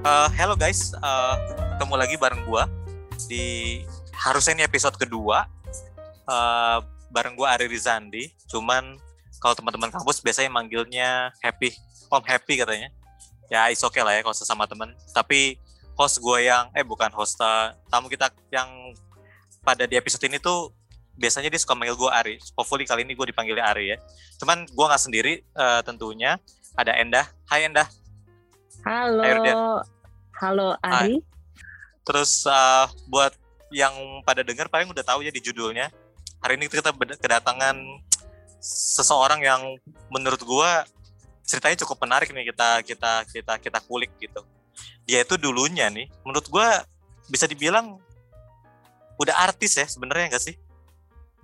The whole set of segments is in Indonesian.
Uh, hello guys, uh, ketemu lagi bareng gua di harusnya ini episode kedua uh, bareng gua Ari Rizandi. Cuman kalau teman-teman kampus biasanya manggilnya Happy, Om Happy katanya. Ya is okay lah ya kalau sesama teman. Tapi host gue yang eh bukan host uh, tamu kita yang pada di episode ini tuh biasanya dia suka manggil gue Ari. Hopefully kali ini gue dipanggilnya Ari ya. Cuman gue nggak sendiri uh, tentunya. Ada Endah. Hai Endah. Halo. Hai, Halo Ari. Hai. Terus uh, buat yang pada dengar paling udah tahu ya di judulnya. Hari ini kita kedatangan seseorang yang menurut gue ceritanya cukup menarik nih kita kita kita kita kulik gitu. Dia itu dulunya nih, menurut gue bisa dibilang udah artis ya sebenarnya enggak sih?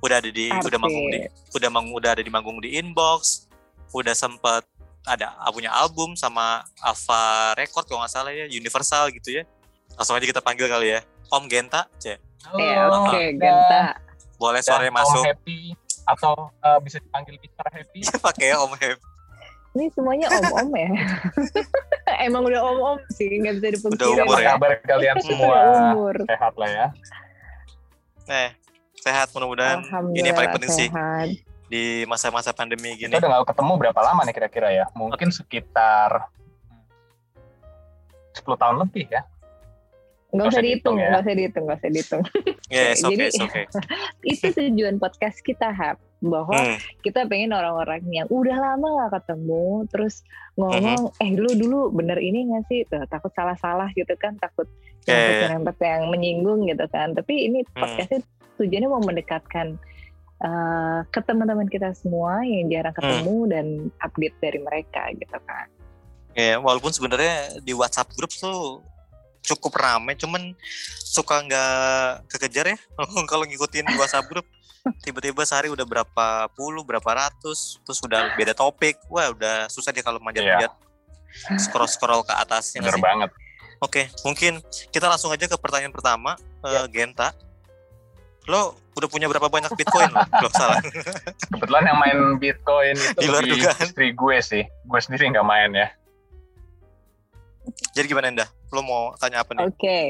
Udah ada di artis. udah manggung di udah mang, udah ada di manggung di inbox, udah sempet ada punya album sama Alpha Record kalau nggak salah ya Universal gitu ya. Langsung aja kita panggil kali ya. Om Genta C Iya oke okay, Genta. Boleh sore masuk Om Happy atau uh, bisa dipanggil Mr. Happy. Ya pakai Om Happy. Ini semuanya om-om ya? Emang udah om-om sih nggak bisa dipungkiri. Udah umur ya? Kabar kalian semua umur. sehat lah ya. Eh sehat mudah-mudahan. Ini yang paling penting sehat. sih di masa-masa pandemi gini. Kita udah gak ketemu berapa lama nih kira-kira ya? Mungkin sekitar 10 tahun lebih ya? Nggak usah dihitung, ya. nggak usah dihitung, nggak usah dihitung. Yes, okay, Jadi okay. itu tujuan podcast kita, Hap. Bahwa hmm. kita pengen orang-orang yang udah lama gak ketemu, terus ngomong, hmm. eh lu dulu bener ini gak sih? Tuh, takut salah-salah gitu kan, takut yeah, yeah. yang menyinggung gitu kan. Tapi ini hmm. podcastnya hmm. tujuannya mau mendekatkan uh, ke teman-teman kita semua yang jarang hmm. ketemu hmm. dan update dari mereka gitu kan. Ya, walaupun sebenarnya di WhatsApp grup tuh cukup rame, cuman suka nggak kekejar ya kalau ngikutin di WhatsApp grup. Tiba-tiba sehari udah berapa puluh, berapa ratus, terus udah beda topik. Wah, udah susah deh kalau manjat-manjat. Yeah. Scroll-scroll ke atasnya. Bener banget. Oke, mungkin kita langsung aja ke pertanyaan pertama, yeah. uh, Genta. Lo udah punya berapa banyak Bitcoin lo? Belum salah. Kebetulan yang main Bitcoin itu di luar dugaan. istri gue sih. Gue sendiri nggak main ya. Jadi gimana Indah? Lo mau tanya apa nih? Oke. Okay.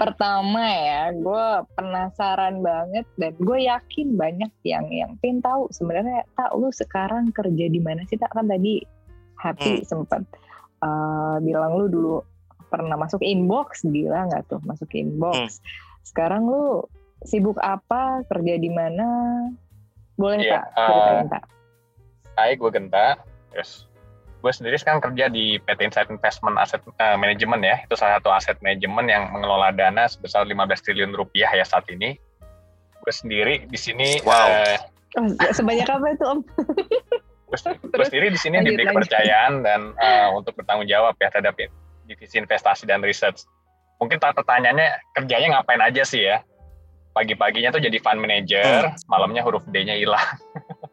Pertama ya, gue penasaran banget dan gue yakin banyak yang yang pin tahu sebenarnya tak lu sekarang kerja di mana sih tak kan tadi Happy hmm. sempat uh, bilang lu dulu pernah masuk inbox gila nggak tuh masuk inbox. Hmm. Sekarang lu sibuk apa, kerja di mana? Boleh yeah, tak uh, Hai, gue Genta. Yes. Gue sendiri sekarang kerja di PT Insight Investment Asset uh, Management ya. Itu salah satu aset manajemen yang mengelola dana sebesar 15 triliun rupiah ya saat ini. Gue sendiri di sini. Wow. Uh, oh, sebanyak apa itu Om? gue sendiri di sini diberi kepercayaan dan uh, untuk bertanggung jawab ya terhadap divisi investasi dan research. Mungkin pertanyaannya kerjanya ngapain aja sih ya? Pagi-paginya tuh jadi fund manager, hmm. malamnya huruf D-nya hilang.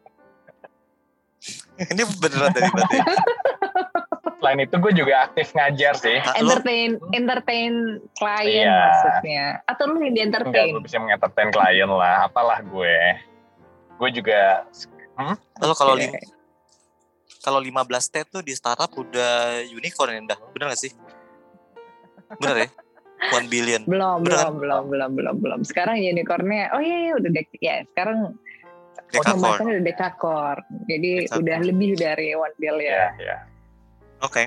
Ini beneran dari berarti. Selain itu gue juga aktif ngajar sih. Entertain, entertain klien iya. maksudnya. Atau lu yang di entertain? Enggak, gue bisa mengentertain klien lah. Apalah gue. Gue juga. Hmm? Lalu kalau okay. kalau 15 T tuh di startup udah unicorn ya, bener gak sih? Bener ya? One billion. Belum, belum, belum, belum, belum, belum. Sekarang unicornnya, oh iya, iya udah dek, ya sekarang dekakor. udah dekakor. Jadi dekakor. udah lebih dari one billion. Yeah, yeah. Oke. Okay.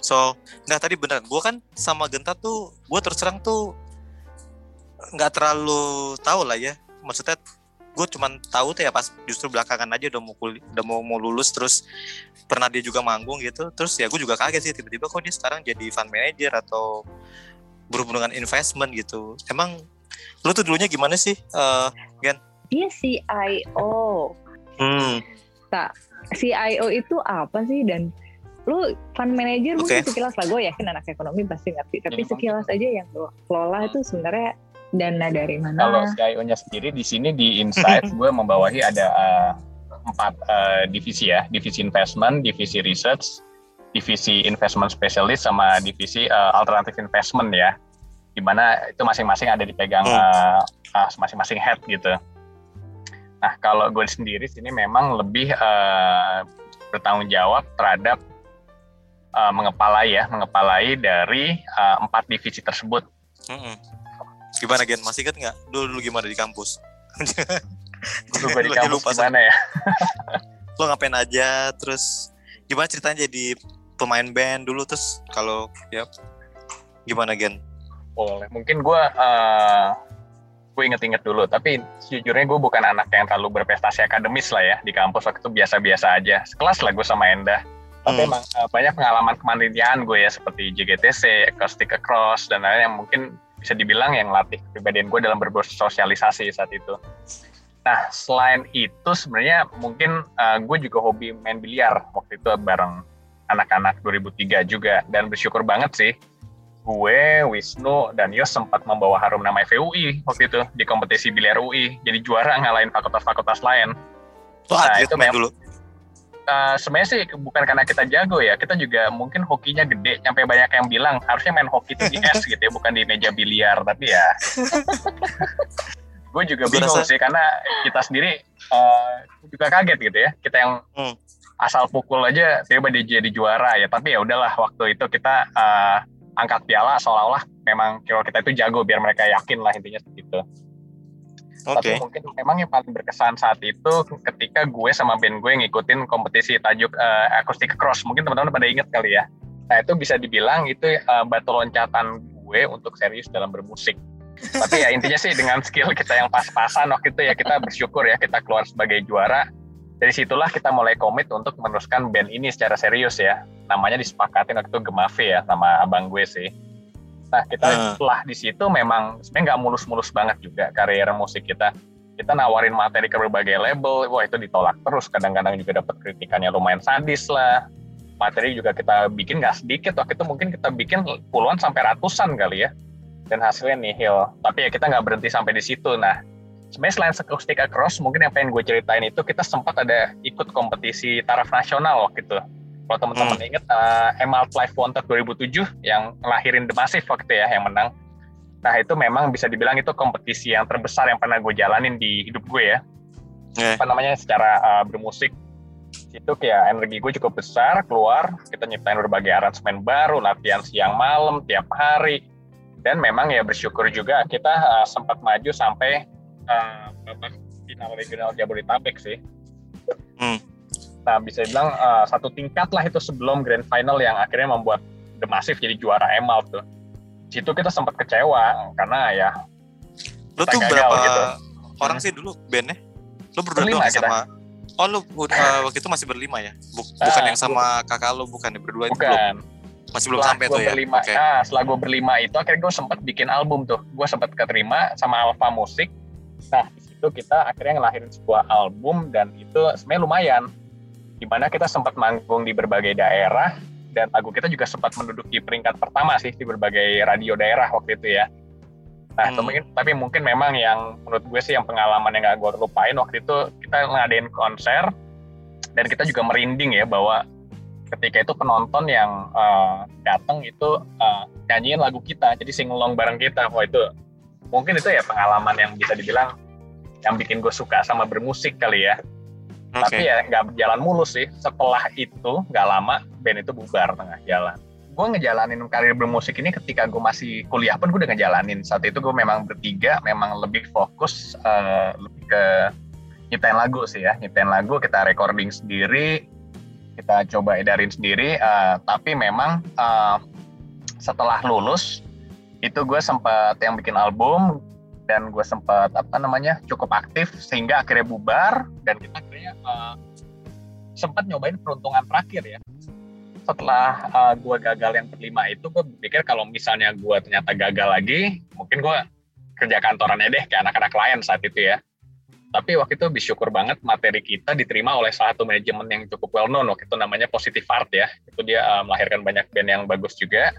So, nggak tadi bener. Gue kan sama Genta tuh, gue terus terang tuh nggak terlalu tahu lah ya. Maksudnya gue cuman tahu tuh ya pas justru belakangan aja udah mau kuliah, udah mau mau lulus terus pernah dia juga manggung gitu terus ya gue juga kaget sih tiba-tiba kok dia sekarang jadi fund manager atau berhubungan dengan investment gitu. Emang lu tuh dulunya gimana sih, uh, Gen? Dia CIO. Hmm. Tak, CIO itu apa sih dan lu fund manager okay. mungkin sekilas lah gue yakin anak ekonomi pasti ngerti tapi ya, sekilas aja yang lo kelola itu sebenarnya dana dari mana kalau CIO-nya sendiri di sini di Insight gue membawahi ada uh, empat uh, divisi ya divisi investment divisi research divisi investment specialist sama divisi uh, alternative investment ya di mana itu masing-masing ada dipegang hmm. uh, uh, masing-masing head gitu. Nah kalau gue sendiri sini memang lebih uh, bertanggung jawab terhadap uh, mengepalai ya, mengepalai dari uh, empat divisi tersebut. Mm-mm. Gimana Gen? Masih inget nggak? Dulu dulu gimana di kampus? Dulu gue di kampus lupa, gimana ya? Lo ngapain aja? Terus gimana ceritanya jadi pemain band dulu? Terus kalau ya gimana Gen? Boleh. Mungkin gue uh, gue inget-inget dulu. Tapi sejujurnya gue bukan anak yang terlalu berprestasi akademis lah ya di kampus waktu itu biasa-biasa aja. Sekelas lah gue sama Endah. Tapi Hmm. emang uh, banyak pengalaman kemanitiaan gue ya seperti JGTC, Acoustic Across dan lain-lain yang mungkin bisa dibilang yang latih kepribadian gue dalam bersosialisasi saat itu. Nah selain itu sebenarnya mungkin uh, gue juga hobi main biliar waktu itu bareng anak-anak 2003 juga dan bersyukur banget sih gue, Wisnu, dan Yos sempat membawa harum nama FUI waktu itu di kompetisi biliar UI. Jadi juara ngalahin fakultas-fakultas lain. Lo Nah, itu memang- dulu. Uh, sebenarnya sih bukan karena kita jago ya, kita juga mungkin hokinya gede. Sampai banyak yang bilang harusnya main hoki itu di es gitu ya, bukan di meja biliar. Tapi ya, gue juga bingung sih karena kita sendiri uh, juga kaget gitu ya. Kita yang Hmm. Asal pukul aja tiba jadi juara ya. Tapi ya udahlah waktu itu kita uh, angkat piala seolah-olah memang kalau kita itu jago biar mereka yakin lah intinya gitu. Oke. Tapi mungkin memang yang paling berkesan saat itu ketika gue sama band gue ngikutin kompetisi tajuk eh, Acoustic Cross. Mungkin teman-teman pada inget kali ya. Nah itu bisa dibilang itu eh, batu loncatan gue untuk serius dalam bermusik. Tapi ya intinya sih dengan skill kita yang pas-pasan waktu itu ya kita bersyukur ya kita keluar sebagai juara. Dari situlah kita mulai komit untuk meneruskan band ini secara serius ya. Namanya disepakatin waktu itu Gemafe ya sama abang gue sih. Nah kita Hmm. setelah di situ memang sebenarnya nggak mulus-mulus banget juga karir musik kita. Kita nawarin materi ke berbagai label, wah itu ditolak terus. Kadang-kadang juga dapat kritikannya lumayan sadis lah. Materi juga kita bikin nggak sedikit. Waktu itu mungkin kita bikin puluhan sampai ratusan kali ya. Dan hasilnya nihil. Tapi ya kita nggak berhenti sampai di situ. Nah, sebenarnya selain Acoustic Across, mungkin yang pengen gue ceritain itu kita sempat ada ikut kompetisi taraf nasional waktu itu. Kalau teman-teman ingat uh, Emerald Live Wanted 2007 yang ngelahirin The Massive waktu itu ya yang menang. Nah itu memang bisa dibilang itu kompetisi yang terbesar yang pernah gue jalanin di hidup gue ya. Eh. Apa namanya secara uh, bermusik itu kayak energi gue cukup besar keluar kita nyiptain berbagai aransemen baru latihan siang malam tiap hari dan memang ya bersyukur juga kita uh, sempat maju sampai uh, babak final regional Jabodetabek sih. Hmm. Nah bisa dibilang uh, satu tingkat lah itu sebelum grand final yang akhirnya membuat The Massive jadi juara Emerald tuh. Situ kita sempat kecewa karena ya kita tuh berapa gitu. orang sih dulu bandnya? Lo berdua doang ya kita. sama Oh lu uh, waktu itu masih berlima ya? Buk- bukan Ah, yang sama kakak lo bukan ya berdua itu belum? bukan. Masih belum Setelah sampai tuh ya? berlima, Oke. nah, setelah gue berlima itu akhirnya gue sempat bikin album tuh. Gue sempat keterima sama Alpha Music. Nah di situ kita akhirnya ngelahirin sebuah album dan itu sebenarnya lumayan. Di mana kita sempat manggung di berbagai daerah dan lagu kita juga sempat menduduki peringkat pertama sih di berbagai radio daerah waktu itu ya. Nah, Hmm. mungkin, tapi mungkin memang yang menurut gue sih yang pengalaman yang gak gue lupain waktu itu kita ngadain konser dan kita juga merinding ya bahwa ketika itu penonton yang uh, datang itu uh, nyanyiin lagu kita, jadi singelong bareng kita. Wah itu mungkin itu ya pengalaman yang bisa dibilang yang bikin gue suka sama bermusik kali ya. Oke. Tapi ya nggak berjalan mulus sih. Setelah itu nggak lama band itu bubar tengah jalan. Gue ngejalanin karir bermusik ini ketika gue masih kuliah pun gue udah ngejalanin. Saat itu gue memang bertiga, memang lebih fokus eh, lebih ke nyiptain lagu sih ya. Nyiptain lagu, kita recording sendiri, kita coba edarin sendiri. eh, tapi memang eh, setelah lulus itu gue sempat yang bikin album dan gue sempat apa namanya cukup aktif sehingga akhirnya bubar dan kita akhirnya uh, sempat nyobain peruntungan terakhir ya. Setelah uh, gue gagal yang berlima itu gue berpikir kalau misalnya gue ternyata gagal lagi mungkin gue kerja kantorannya deh kayak anak-anak lain saat itu ya. Tapi waktu itu bersyukur banget materi kita diterima oleh salah satu manajemen yang cukup well known waktu itu namanya Positive Art ya. Itu dia uh, melahirkan banyak band yang bagus juga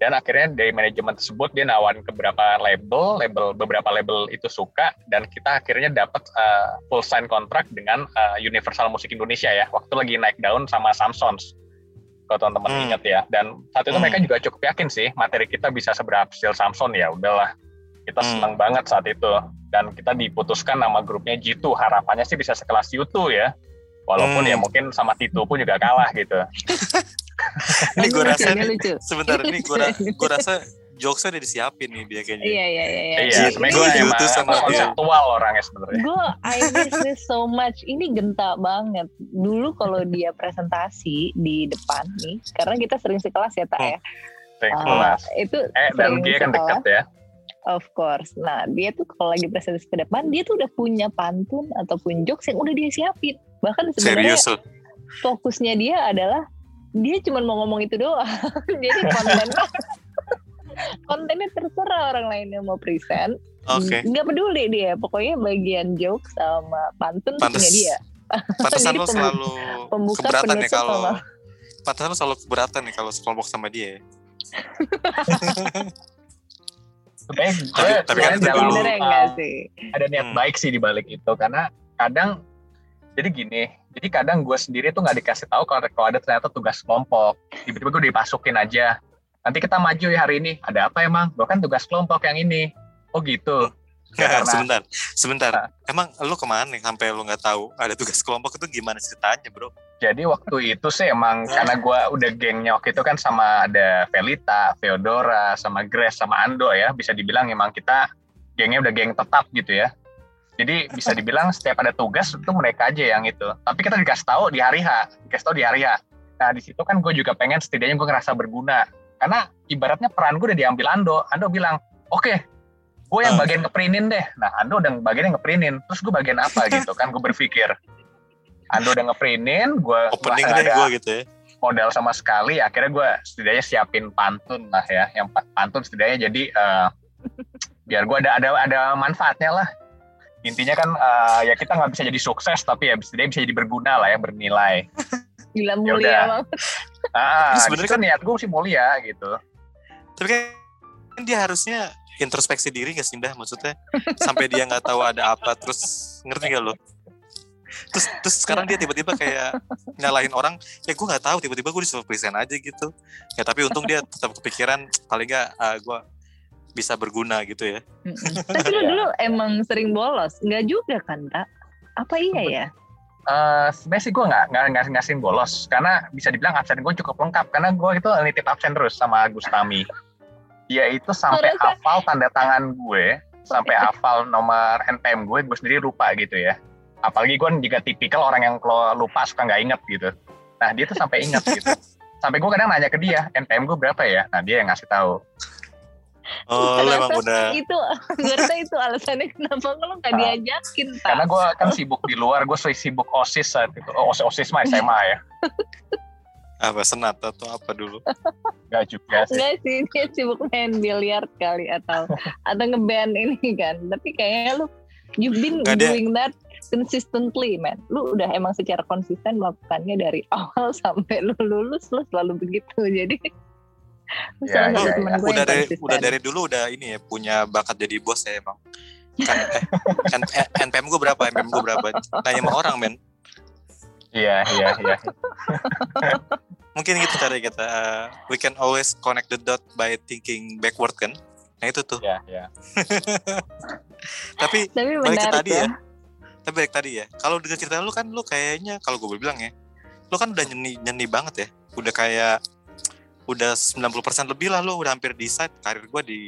dan akhirnya dari manajemen tersebut dia nawarin ke beberapa label, label beberapa label itu suka dan kita akhirnya dapat uh, full sign kontrak dengan uh, Universal Musik Indonesia ya. Waktu lagi naik daun sama Samsons. Kalau teman-teman Hmm. ingat ya. Dan saat itu Hmm. mereka juga cukup yakin sih materi kita bisa seberhasil Samson ya. Udahlah. Kita Hmm. senang banget saat itu dan kita diputuskan nama grupnya G2. Harapannya sih bisa sekelas U2 ya. Walaupun Hmm. ya mungkin sama Tito pun juga kalah gitu. ini gue rasa nih, lucu. sebentar ini gue gue rasa jokesnya udah disiapin nih dia kayaknya. Iya iya iya. iya. Iya, sebenarnya gue emang sama dia. konseptual orangnya sebenarnya. Gue I miss this so much. Ini genta banget. Dulu kalau dia presentasi di depan nih, karena kita sering sekelas ya tak ya. Kayak Ah, kelas. itu Eh, dan sering dia kan sekelas. deket ya. Of course. Nah, dia tuh kalau lagi presentasi ke depan, dia tuh udah punya pantun ataupun jokes yang udah dia siapin. Bahkan sebenarnya Serius loh. fokusnya dia adalah dia cuma mau ngomong itu doang. Jadi kontennya kontennya terserah orang lain yang mau present. Oke. Nggak peduli dia. Pokoknya bagian jokes sama pantun Pantes. punya dia. Pantesan lo selalu pembuka, keberatan ya kalau sama- Pantesan lo selalu keberatan nih kalau sekelompok sama dia. ya. Sebenarnya Tapi- gue- tapi kan. Sebenarnya uh, ada niat Hmm. baik sih di balik itu karena kadang jadi gini jadi kadang gue sendiri tuh nggak dikasih tahu kalau kalau ada ternyata tugas kelompok. Tiba-tiba gue dimasukin aja. Nanti kita maju ya hari ini. Ada apa emang? Lo kan tugas kelompok yang ini. Oh gitu. Ya, karena- sebentar, sebentar. Nah. Emang lo ke mana nih sampai lo nggak tahu ada tugas kelompok itu gimana ceritanya, bro? jadi waktu itu sih emang karena gue udah gengnya waktu itu kan sama ada Felita, Theodora, sama Grace, sama Ando ya. Bisa dibilang emang kita gengnya udah geng tetap gitu ya jadi bisa dibilang setiap ada tugas itu mereka aja yang itu. Tapi kita dikasih tahu di hari H dikasih tahu di hari H. Nah di situ kan gue juga pengen setidaknya gue ngerasa berguna. Karena ibaratnya peran gue udah diambil Ando. Ando bilang oke gue yang Ah. bagian ngeprintin deh. Nah Ando udah bagian ngeprintin terus gue bagian apa gitu kan? Gue berpikir. Ando udah ngeprintin gue Opening deh ada gue gitu ya. modal sama sekali. Akhirnya gue setidaknya siapin pantun lah ya. Yang pa- pantun setidaknya jadi eh, biar gue ada ada ada manfaatnya lah intinya kan eh, ya kita nggak bisa jadi sukses tapi ya setidaknya bisa jadi berguna lah ya bernilai Gila Ya mulia banget. ah sebenarnya kan niat gue sih mulia gitu Tapi kan dia harusnya introspeksi diri gak sih, Dah? Maksudnya sampai dia nggak tahu ada apa, terus ngerti gak lo? Terus, terus sekarang dia tiba-tiba kayak nyalahin orang, ya gue nggak tahu, tiba-tiba gue disuruh present aja gitu. Ya tapi untung dia tetap kepikiran, paling nggak ah, gue bisa berguna gitu ya. Tapi lu Iya. dulu emang sering bolos? Enggak juga kan, Tak? Apa iya ya? Eh sebenarnya sih gue nggak nggak nggak ngasihin bolos. Karena bisa dibilang absen gue cukup lengkap. Karena gue itu nitip absen terus sama Gustami. Dia itu sampai hafal tanda tangan gue sampai hafal nomor NPM gue gue sendiri lupa gitu ya. Apalagi gue juga tipikal orang yang kalau lupa suka nggak inget gitu. Nah dia tuh sampai inget gitu. Sampai gue kadang nanya ke dia NPM gue berapa ya? Nah dia yang ngasih tahu Oh, lo emang udah Itu, gue rasa itu alasannya kenapa lu nggak Ah. diajakin, Tak? karena gue kan sibuk di luar gue sibuk osis saat itu oh, osis osis mah SMA ya apa senat atau apa dulu? nggak juga sih Enggak sih, dia sibuk main biliar kali atau atau ngeband ini kan. Tapi kayaknya lu you've been Nggak, dia- doing that consistently, man. Lu udah emang secara konsisten melakukannya dari awal sampai lu lulus lu selalu begitu. Jadi lu Ya, ya, ya. udah dari konsisten. udah dari dulu udah ini ya punya bakat jadi bos ya emang. Kan, eh, kan eh, NPM gue berapa? NPM gue berapa? Nanya sama orang men. iya iya iya Mungkin gitu cara kita. uh, we can always connect the dot by thinking backward kan. Nah itu tuh. iya iya Tapi Tapi balik ke tadi ya. ya. Tapi balik tadi ya. Kalau dengan cerita lu kan lu kayaknya kalau gue bilang ya, lu kan udah nyeni nyeni banget ya. Udah kayak udah 90% lebih lah lu udah hampir decide karir gue di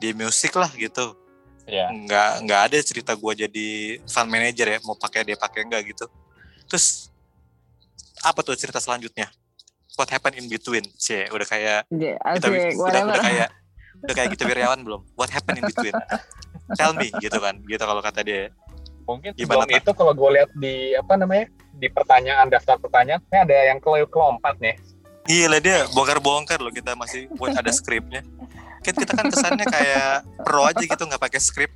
di musik lah gitu. iya. Nggak nggak ada cerita gua jadi fund manager ya mau pakai dia pakai enggak gitu. Terus apa tuh cerita selanjutnya? What happened in between? Sih udah kayak Iya, kita Asik, udah, udah kayak udah kayak gitu Wiryawan belum? What happened in between? Tell me gitu kan gitu kalau kata dia. Mungkin Gimana, sebelum itu kalau gue lihat di apa namanya di pertanyaan daftar pertanyaan ini ada yang ke kelompat nih iya lah dia bongkar-bongkar loh kita masih buat ada skripnya kan kita kan kesannya kayak pro aja gitu nggak pakai skrip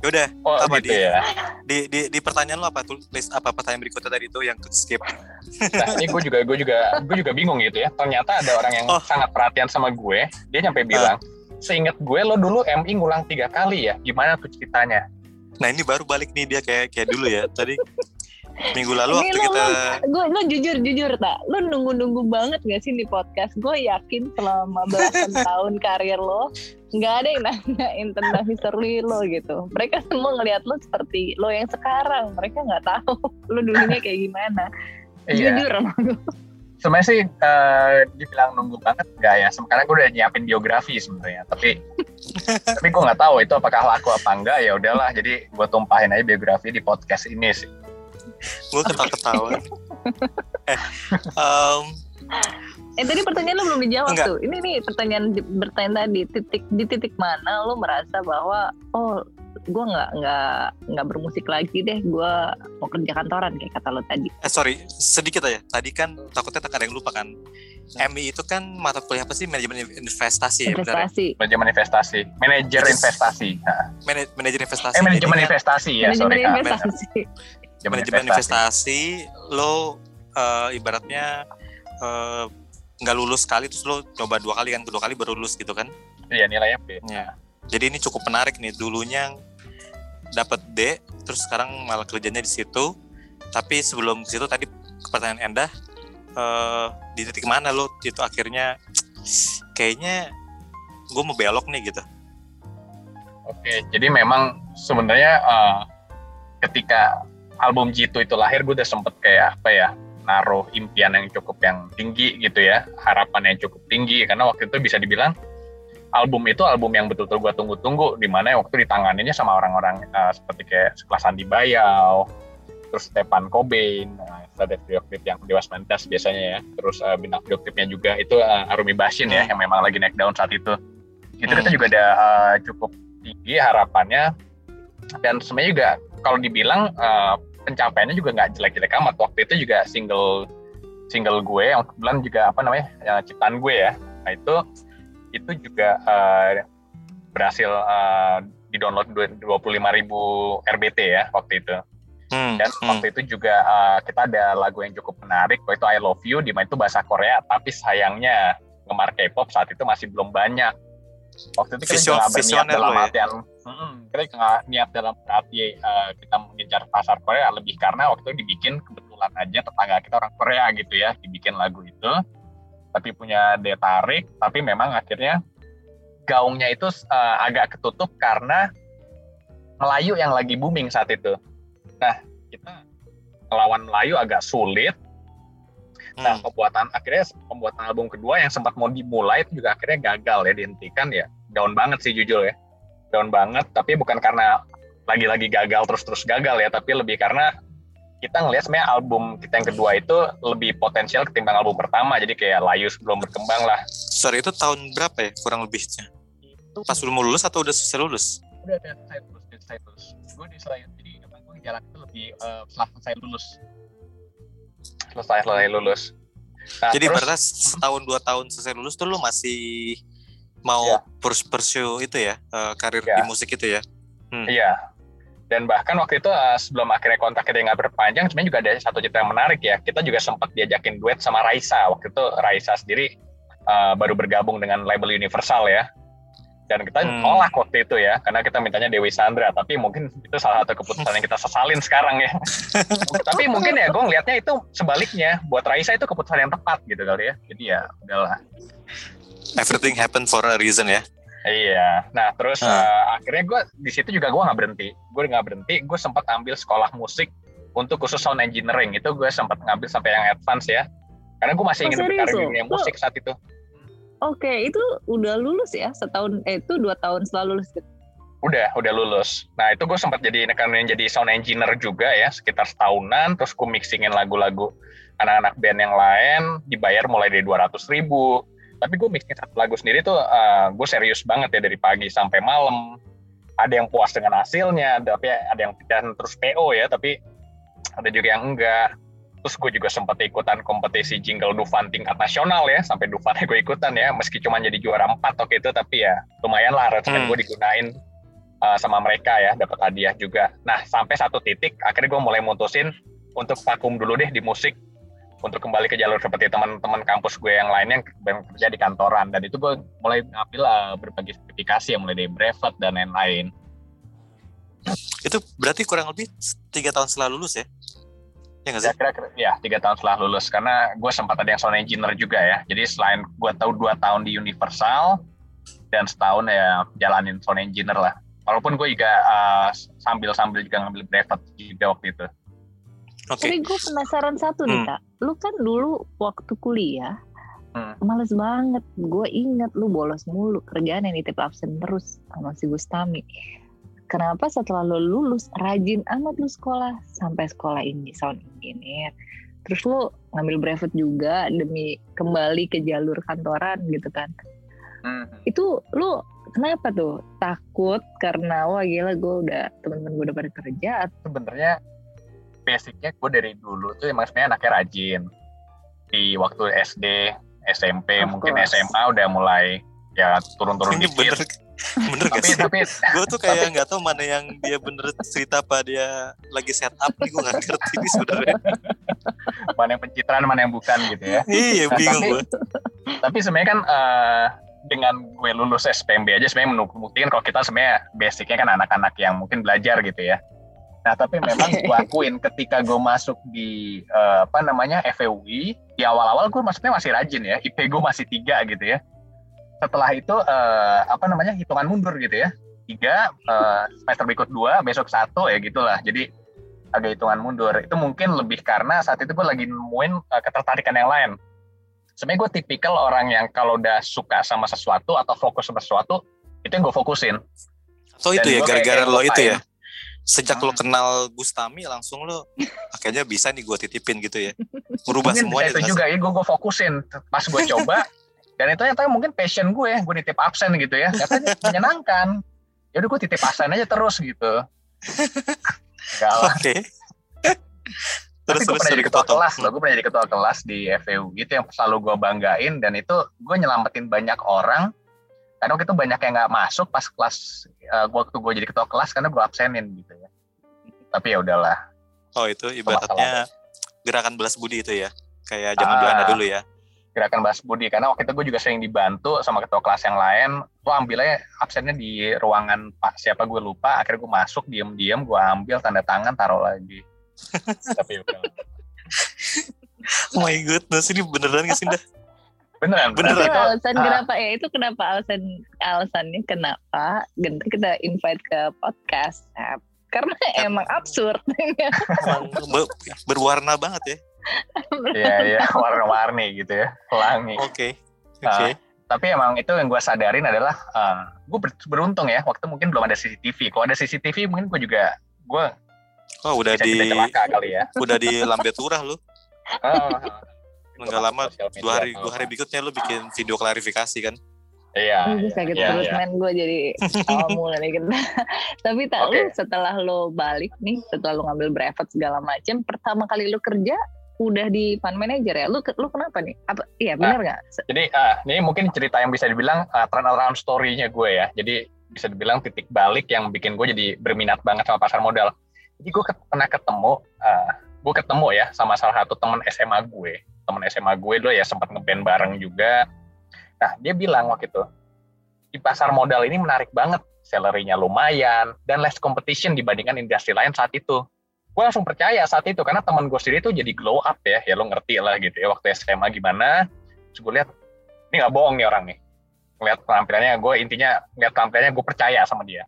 yaudah oh Apa gitu dia? ya? Di, di di pertanyaan lo apa tulis apa pertanyaan berikutnya tadi itu yang ke skip? Nah ini gue juga gue juga gue juga bingung gitu ya. Ternyata ada orang yang Oh. sangat perhatian sama gue dia nyampe bilang seingat gue lo dulu MI ngulang tiga kali ya. Gimana tuh ceritanya? Nah ini baru balik nih dia kayak kayak dulu ya. Tadi minggu lalu waktu lu- kita gue lo jujur jujur tak? Lo nunggu nunggu banget gak sih di podcast? Gue yakin selama belasan tahun karir lo nggak ada yang nanyain tentang history lo gitu. Mereka semua ngelihat lo seperti lo yang sekarang. Mereka nggak tahu lo dulunya kayak gimana. Iya. Jujur sama gue sebenarnya sih uh, dibilang nunggu banget enggak ya? Karena gue udah nyiapin biografi sebenarnya tapi tapi gue nggak tahu itu apakah laku apa enggak ya udahlah jadi gue tumpahin aja biografi di podcast ini sih gue ketawa-ketawa. Eh, um, eh tadi pertanyaan lo belum dijawab Enggak. tuh. Ini nih pertanyaan di- bertanya tadi titik di titik mana lo merasa bahwa oh gue nggak nggak nggak bermusik lagi deh gue mau kerja kantoran kayak kata lo tadi. Eh sorry sedikit aja. Tadi kan takutnya tak ada yang lupa kan. MI itu kan mata kuliah apa sih? Manajemen investasi ya benar ya? investasi. Manajemen investasi. Manajer investasi. Mana- manajemen investasi. Eh manajemen investasi ya manajemen sorry. Investasi manajemen investasi lo eh, ibaratnya eh, nggak lulus sekali terus lo coba dua kali kan kedua kali baru lulus gitu kan iya nilainya B Ya. Jadi ini cukup menarik nih. Dulunya dapat D, terus sekarang malah kerjanya di situ. Tapi sebelum ke situ tadi pertanyaan Endah eh di titik mana lo itu akhirnya kayaknya gue mau belok nih gitu. Oke, jadi memang sebenarnya eh, ketika album Jitu itu lahir, gue udah sempet kayak apa ya, naruh impian yang cukup yang tinggi gitu ya, harapan yang cukup tinggi, karena waktu itu bisa dibilang album itu album yang betul-betul gue tunggu-tunggu, di mana waktu ditanganinnya sama orang-orang eh, seperti kayak sekelas Andi Bayau, terus Stepan Cobain, uh, ada video klip yang Dewas Mentas biasanya ya, terus eh, bintang video klipnya juga itu eh, Arumi Bashin ya, Hmm. yang memang lagi naik daun saat itu. Itu Hmm. kita juga ada eh, cukup tinggi harapannya dan sebenarnya juga kalau dibilang eh, pencapaiannya juga nggak jelek-jelek amat waktu itu juga single single gue yang kebetulan juga apa namanya ya, ciptaan gue ya nah itu itu juga eh, berhasil eh, di download 25.000 RBT ya waktu itu Hmm, dan hmm. waktu itu juga eh, kita ada lagu yang cukup menarik waktu itu I Love You di mana itu bahasa Korea tapi sayangnya ngemar K-pop saat itu masih belum banyak waktu itu kita Vision- juga dalam ya? Mm-mm, kita nggak niat dalam arti eh, kita mengincar pasar Korea lebih karena waktu itu dibikin kebetulan aja tetangga kita orang Korea gitu ya dibikin lagu itu tapi punya daya tarik tapi memang akhirnya gaungnya itu eh, agak ketutup karena Melayu yang lagi booming saat itu nah kita melawan Melayu agak sulit Nah, Hmm. pembuatan akhirnya pembuatan album kedua yang sempat mau dimulai itu juga akhirnya gagal ya dihentikan ya. Down banget sih jujur ya. Down banget, tapi bukan karena lagi-lagi gagal terus-terus gagal ya, tapi lebih karena kita ngelihat sebenarnya album kita yang kedua itu lebih potensial ketimbang album pertama. Jadi kayak Layus belum berkembang lah. Sorry itu tahun berapa ya kurang lebihnya? Itu Pas udah mau lulus atau udah selesai lulus? udah ada selesai lulus, udah selesai lulus. Gue di selain jadi emang gue jalan itu lebih eh, setelah selesai lulus. Selesai selesai lulus. Nah, Jadi terus- berarti setahun dua tahun selesai lulus tuh lo masih mau Iya. pers- pursue itu ya eh, karir Iya. di musik itu ya? Iya. Dan bahkan waktu itu eh, sebelum akhirnya kontak kita nggak berpanjang, sebenarnya juga ada satu cerita yang menarik ya. Kita juga sempat diajakin duet sama Raisa. Waktu itu Raisa sendiri eh, baru bergabung dengan label Universal ya. Dan kita Hmm. tolak waktu itu ya, karena kita mintanya Dewi Sandra. Tapi mungkin itu salah satu keputusan yang kita sesalin sekarang ya. Tapi mungkin ya gue ngelihatnya itu sebaliknya. Buat Raisa itu keputusan yang tepat gitu kali ya. Jadi ya udahlah. Everything happen for a reason ya. Iya. Nah terus Ah. eh, akhirnya gue di situ juga gue nggak berhenti. Gue nggak berhenti. Gue sempat ambil sekolah musik untuk khusus sound engineering. Itu gue sempat ngambil sampai yang advance ya. Karena gue masih Oh, ingin berkarir di dunia musik saat itu. Oke, itu udah lulus ya setahun eh itu dua tahun setelah lulus. Udah, udah lulus. Nah itu gue sempat jadi kan jadi sound engineer juga ya sekitar setahunan. Terus gue mixingin lagu-lagu anak-anak band yang lain. Dibayar mulai dari 200 ribu. Tapi gue mixing satu lagu sendiri tuh gue serius banget ya dari pagi sampai malam. Ada yang puas dengan hasilnya, tapi ada yang dan terus PO ya, tapi ada juga yang enggak. Terus gue juga sempat ikutan kompetisi jingle Dufan tingkat nasional ya, sampai Dufannya gue ikutan ya, meski cuma jadi juara empat waktu itu, tapi ya lumayan lah aransemen Hmm. gue digunain uh, sama mereka ya, dapat hadiah juga. Nah sampai satu titik, akhirnya gue mulai mutusin untuk vakum dulu deh di musik, untuk kembali ke jalur seperti teman-teman kampus gue yang lainnya yang kerja di kantoran, dan itu gue mulai ngambil uh, berbagai sertifikasi ya, mulai dari brevet dan lain-lain. Itu berarti kurang lebih tiga tahun setelah lulus ya? Ya nggak Ya sih? kira-kira ya tiga tahun setelah lulus karena gue sempat ada yang sound engineer juga ya. Jadi selain gue tahu dua tahun di Universal dan setahun ya jalanin sound engineer lah. Walaupun gue juga uh, sambil-sambil juga ngambil brevet juga waktu itu. Oke. Tapi gue penasaran satu nih Hmm. kak. Lu kan dulu waktu kuliah Hmm. males banget. Gue inget lu bolos mulu kerjaan yang nitip absen terus sama si Gustami. Kenapa setelah lu lulus rajin amat lu sekolah sampai sekolah ini sound engineer. Terus lu ngambil brevet juga demi kembali ke jalur kantoran gitu kan. Hmm. Itu lu kenapa tuh? Takut karena wah gila gue udah temen-temen gue udah pada kerja sebenarnya basicnya gue dari dulu tuh emang sebenarnya anaknya rajin di waktu SD SMP Of mungkin course. SMA udah mulai ya turun-turun Ini dikit bener bener gak tapi sih? tapi Gue tuh kayak nggak tahu mana yang dia bener cerita apa dia lagi setup nih gue nggak ngerti nih sebenarnya. mana yang pencitraan mana yang bukan gitu ya Iya Nah, bingung tapi- gue. tapi sebenarnya kan eh, dengan gue lulus SPMB aja sebenarnya membuktikan kalau kita sebenarnya basicnya kan anak-anak yang mungkin belajar gitu ya. Nah tapi memang gue akuin ketika gue masuk di eh, apa namanya FEUI di awal-awal gue masuknya masih rajin ya, IP gue masih tiga gitu ya. Setelah itu eh, apa namanya hitungan mundur gitu ya, tiga eh, semester berikut dua, besok satu ya gitulah. Jadi agak hitungan mundur. Itu mungkin lebih karena saat itu gue lagi nemuin eh, ketertarikan yang lain sebenarnya gue tipikal orang yang kalau udah suka sama sesuatu atau fokus sama sesuatu itu yang gue fokusin So itu ya gara-gara lo itu ya. Sejak lo Hmm. kenal Gustami langsung lo akhirnya bisa nih gue titipin gitu ya. Merubah mungkin semuanya. itu juga ya gue gue fokusin pas gue coba dan itu ternyata mungkin passion gue gue nitip absen gitu ya katanya menyenangkan ya udah gue titip absen aja terus gitu Oke. tapi terus gue terus pernah jadi ketua kelas loh gue pernah jadi ketua kelas di FEU gitu yang selalu gue banggain dan itu gue nyelamatin banyak orang karena waktu itu banyak yang nggak masuk pas kelas eh, waktu gue jadi ketua kelas karena gue absenin gitu ya tapi ya udahlah Oh itu ibaratnya gerakan belas budi itu ya. Kayak zaman Ah. Belanda dulu ya. gerakan Bas Budi karena waktu itu gue juga sering dibantu sama ketua kelas yang lain gue ambilnya absennya di ruangan pak siapa gue lupa akhirnya gue masuk diem-diem gue ambil tanda tangan taruh lagi tapi ya udah Oh my goodness ini beneran gak sih Dah? Beneran Beneran. Itu alasan ah. kenapa ya itu kenapa alasan alasannya kenapa Genta kita invite ke podcast Nah, karena emang absurd Emang be- berwarna banget ya. Iya iya warna-warni gitu ya pelangi Oke. Oke. Ah. tapi emang itu yang gue sadarin adalah gue beruntung ya waktu mungkin belum ada CCTV kalau ada CCTV mungkin gue juga gue Oh udah bisa di celaka kali ya udah di lambe turah lu. Oh, Nggak lama dua hari dua hari berikutnya lu bikin video klarifikasi kan. iya Gue iya, sakit iya, perut iya. men gue jadi awal mula nih tapi tak lu setelah lo balik nih setelah lo ngambil brevet segala macem pertama kali lo kerja udah di fund manager ya lu lu kenapa nih apa iya benar nggak Jadi ah, ini mungkin cerita yang bisa dibilang uh, turnaround story-nya gue ya. Jadi bisa dibilang titik balik yang bikin gue jadi berminat banget sama pasar modal. Jadi gue ket- pernah ketemu, uh, gue ketemu ya sama salah satu teman SMA gue. Teman SMA gue dulu ya sempat ngeband bareng juga. Nah dia bilang waktu itu, di pasar modal ini menarik banget. Salary-nya lumayan, dan less competition dibandingkan industri lain saat itu. Gue langsung percaya saat itu, karena teman gue sendiri tuh jadi glow up ya, ya lo ngerti lah gitu ya, waktu SMA gimana, terus gue lihat ini nggak bohong nih orang nih ngeliat penampilannya gue intinya ngeliat penampilannya gue percaya sama dia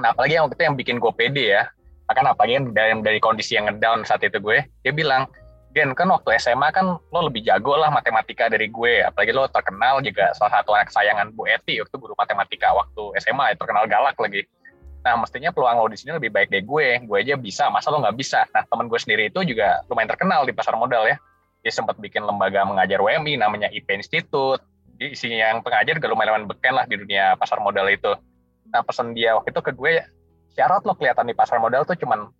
nah apalagi yang waktu itu yang bikin gue pede ya akan apalagi dari, dari kondisi yang ngedown saat itu gue dia bilang Gen kan waktu SMA kan lo lebih jago lah matematika dari gue. Apalagi lo terkenal juga salah satu anak sayangan Bu Eti waktu guru matematika waktu SMA ya, terkenal galak lagi. Nah mestinya peluang lo di sini lebih baik dari gue. Gue aja bisa masa lo nggak bisa? Nah teman gue sendiri itu juga lumayan terkenal di pasar modal ya. Dia sempat bikin lembaga mengajar WMI namanya IP Institute. Di isinya yang pengajar juga lumayan beken lah di dunia pasar modal itu. Nah pesan dia waktu itu ke gue, syarat lo kelihatan di pasar modal tuh cuman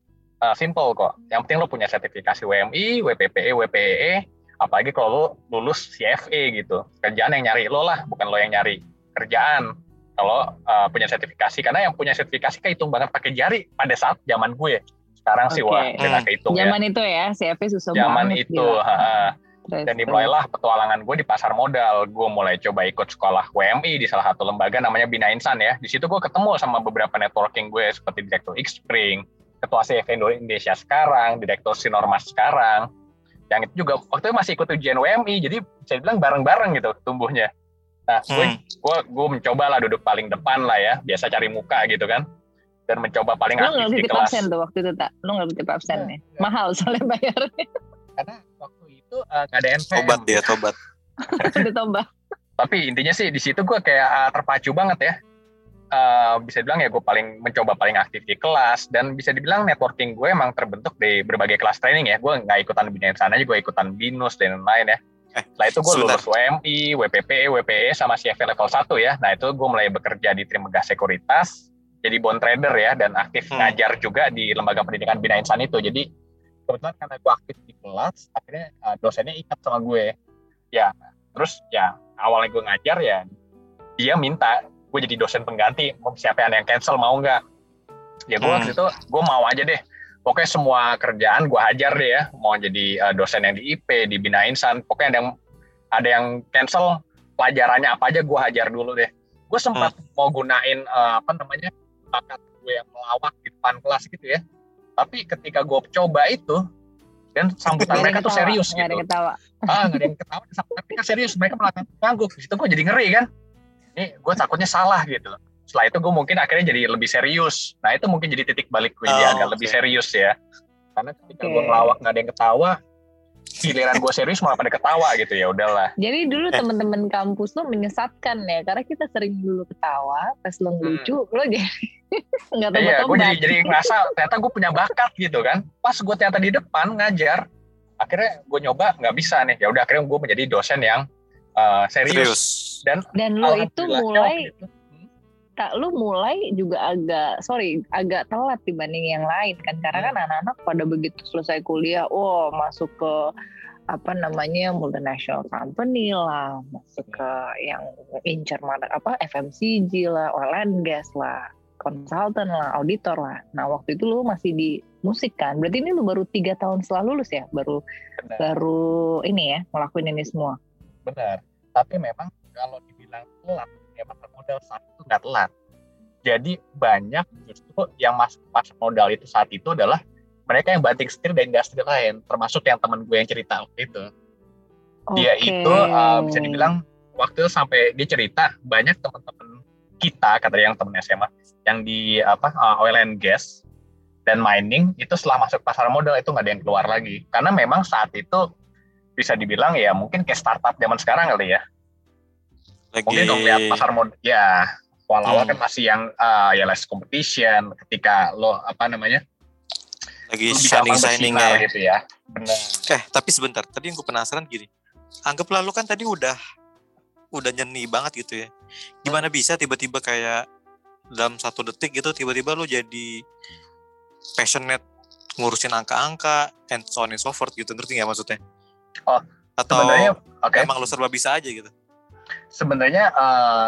uh, simple kok. Yang penting lo punya sertifikasi WMI, WPPE, WPEE, apalagi kalau lo lulus CFE gitu. Kerjaan yang nyari lo lah, bukan lo yang nyari kerjaan. Kalau uh, punya sertifikasi, karena yang punya sertifikasi kehitung banget pakai jari pada saat zaman gue. Sekarang sih Oke. wah, nggak kehitung ya. zaman itu ya CFP susah Zaman banget itu, ha-ha. Terus, dan dimulailah petualangan gue di pasar modal. Gue mulai coba ikut sekolah WMI di salah satu lembaga namanya Bina Insan ya. Di situ gue ketemu sama beberapa networking gue seperti Direktur Xpring, Ketua CFA Indonesia sekarang, Direktur Sinormas sekarang. Yang itu juga waktu itu masih ikut ujian WMI, jadi bisa dibilang bareng-bareng gitu tumbuhnya. Nah, gue Hmm. gue gue mencoba lah duduk paling depan lah ya, biasa cari muka gitu kan. dan mencoba paling Lu aktif di kelas. absen tuh waktu itu tak? Lu nggak titip absen ya? Nggak. Mahal soalnya bayarnya. Karena waktu itu eh, nggak ada NPM. Tobat dia, tobat. Udah tombak. Tapi intinya sih di situ gue kayak eh, terpacu banget ya. Eh, bisa dibilang ya gue paling mencoba paling aktif di kelas dan bisa dibilang networking gue emang terbentuk di berbagai kelas training ya. Gue nggak ikutan binaan sana aja, gue ikutan binus dan lain-lain ya. Eh, Setelah itu gue lulus WMI, WPP, WPE sama CFA level 1 ya. Nah itu gue mulai bekerja di Trimegah Sekuritas, jadi bond trader ya, dan aktif Hmm. ngajar juga di lembaga pendidikan Bina Insan itu. Jadi kebetulan karena gue aktif di kelas, akhirnya uh, dosennya ikat sama gue. Ya, terus ya awalnya gue ngajar ya, dia minta gue jadi dosen pengganti, mau siapa yang yang cancel mau nggak? Ya gue Hmm. waktu itu gue mau aja deh. Pokoknya semua kerjaan gue hajar deh ya, mau jadi uh, dosen yang di IP, di Bina Insan, pokoknya ada yang ada yang cancel pelajarannya apa aja gue hajar dulu deh. Gue sempat mau gunain uh, apa namanya bakat gue yang melawak di depan kelas gitu ya. Tapi ketika gue coba itu dan sambutan Nggak ada mereka tuh serius nggak ada gitu. yang ketawa. Ah nggak ada yang ketawa, sambutan mereka serius. Mereka malah ngangguk. Di situ gue jadi ngeri kan. Ini gue takutnya salah gitu. Setelah itu gue mungkin akhirnya jadi lebih serius. Nah itu mungkin jadi titik balik gue jadi Oh, agak oke. lebih serius ya. Karena ketika gue Oke. ngelawak nggak ada yang ketawa, giliran gue serius malah pada ketawa gitu ya udahlah. Jadi dulu teman-teman kampus lo menyesatkan ya, karena kita sering dulu ketawa, pas lo ngelucu, lo jadi nggak tahu Iya, gue jadi jadi ngerasa ternyata gue punya bakat gitu kan. Pas gue ternyata di depan ngajar, akhirnya gue nyoba nggak bisa nih. Ya udah akhirnya gue menjadi dosen yang uh, serius. Serius. Dan Dan lo itu mulai, itu, hmm, tak lo mulai juga agak, sorry, agak telat dibanding yang lain kan, karena Hmm. kan anak-anak pada begitu selesai kuliah, oh masuk ke apa namanya multinational company lah, masuk ke yang incer mana apa FMCG lah, oil and gas lah, konsultan lah, auditor lah. Nah waktu itu lu masih di musik kan, berarti ini lu baru tiga tahun setelah lulus ya, baru benar, baru ini ya ngelakuin ini semua. Benar. Tapi memang kalau dibilang telat, ya pasar modal saat itu nggak telat. Jadi banyak justru yang masuk pasar modal itu saat itu adalah mereka yang banting setir dari industri lain, termasuk yang teman gue yang cerita waktu itu. dia Oke. itu uh, bisa dibilang waktu itu sampai dia cerita banyak teman-teman kita kata yang temen SMA yang di apa uh, oil and gas dan mining itu setelah masuk pasar modal itu nggak ada yang keluar lagi karena memang saat itu bisa dibilang ya mungkin kayak startup zaman sekarang kali ya Lagi mungkin kalau lihat pasar modal ya awal-awal Hmm. kan masih yang uh, ya less competition ketika lo apa namanya lagi lo shining langsung shining bersinar ya. gitu ya benar Eh, tapi sebentar. Tadi yang gue penasaran gini. Anggaplah lu kan tadi udah udah nyeni banget gitu ya. Gimana bisa tiba-tiba kayak dalam satu detik gitu tiba-tiba lu jadi passionate ngurusin angka-angka and so on and so forth gitu ngerti nggak maksudnya? Oh, atau sebenarnya oke emang lu serba bisa aja gitu? sebenarnya eh,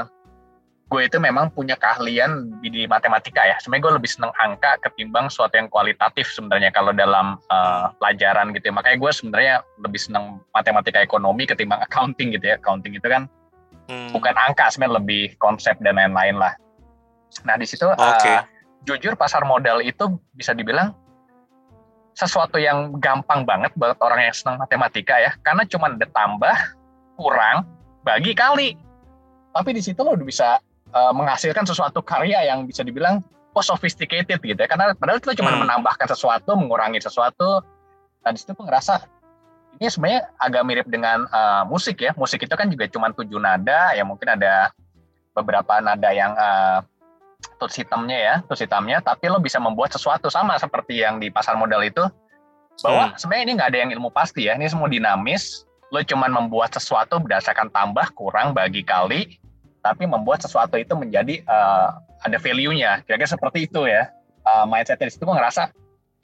gue itu memang punya keahlian di, di matematika ya. Sebenarnya gue lebih seneng angka ketimbang suatu yang kualitatif sebenarnya kalau dalam eh, pelajaran gitu ya. Makanya gue sebenarnya lebih seneng matematika ekonomi ketimbang accounting gitu ya. Accounting itu kan Hmm. bukan angka sebenarnya lebih konsep dan lain-lain lah. Nah di situ eh, Oke. jujur pasar modal itu bisa dibilang sesuatu yang gampang banget buat orang yang senang matematika ya. Karena cuma ada tambah kurang bagi kali. Tapi di situ lo udah bisa uh, menghasilkan sesuatu karya yang bisa dibilang oh sophisticated gitu ya. Karena padahal kita cuma Hmm. menambahkan sesuatu mengurangi sesuatu. Nah di situ gue ngerasa ini sebenarnya agak mirip dengan uh, musik ya. Musik itu kan juga cuma tujuh nada ya mungkin ada beberapa nada yang uh, tuts hitamnya ya, tuts hitamnya, tapi lo bisa membuat sesuatu sama seperti yang di pasar modal itu, bahwa sebenarnya ini nggak ada yang ilmu pasti ya, ini semua dinamis, lo cuman membuat sesuatu berdasarkan tambah, kurang, bagi kali, tapi membuat sesuatu itu menjadi uh, ada value-nya, kira-kira seperti itu ya. Uh, mindset dari situ gue ngerasa,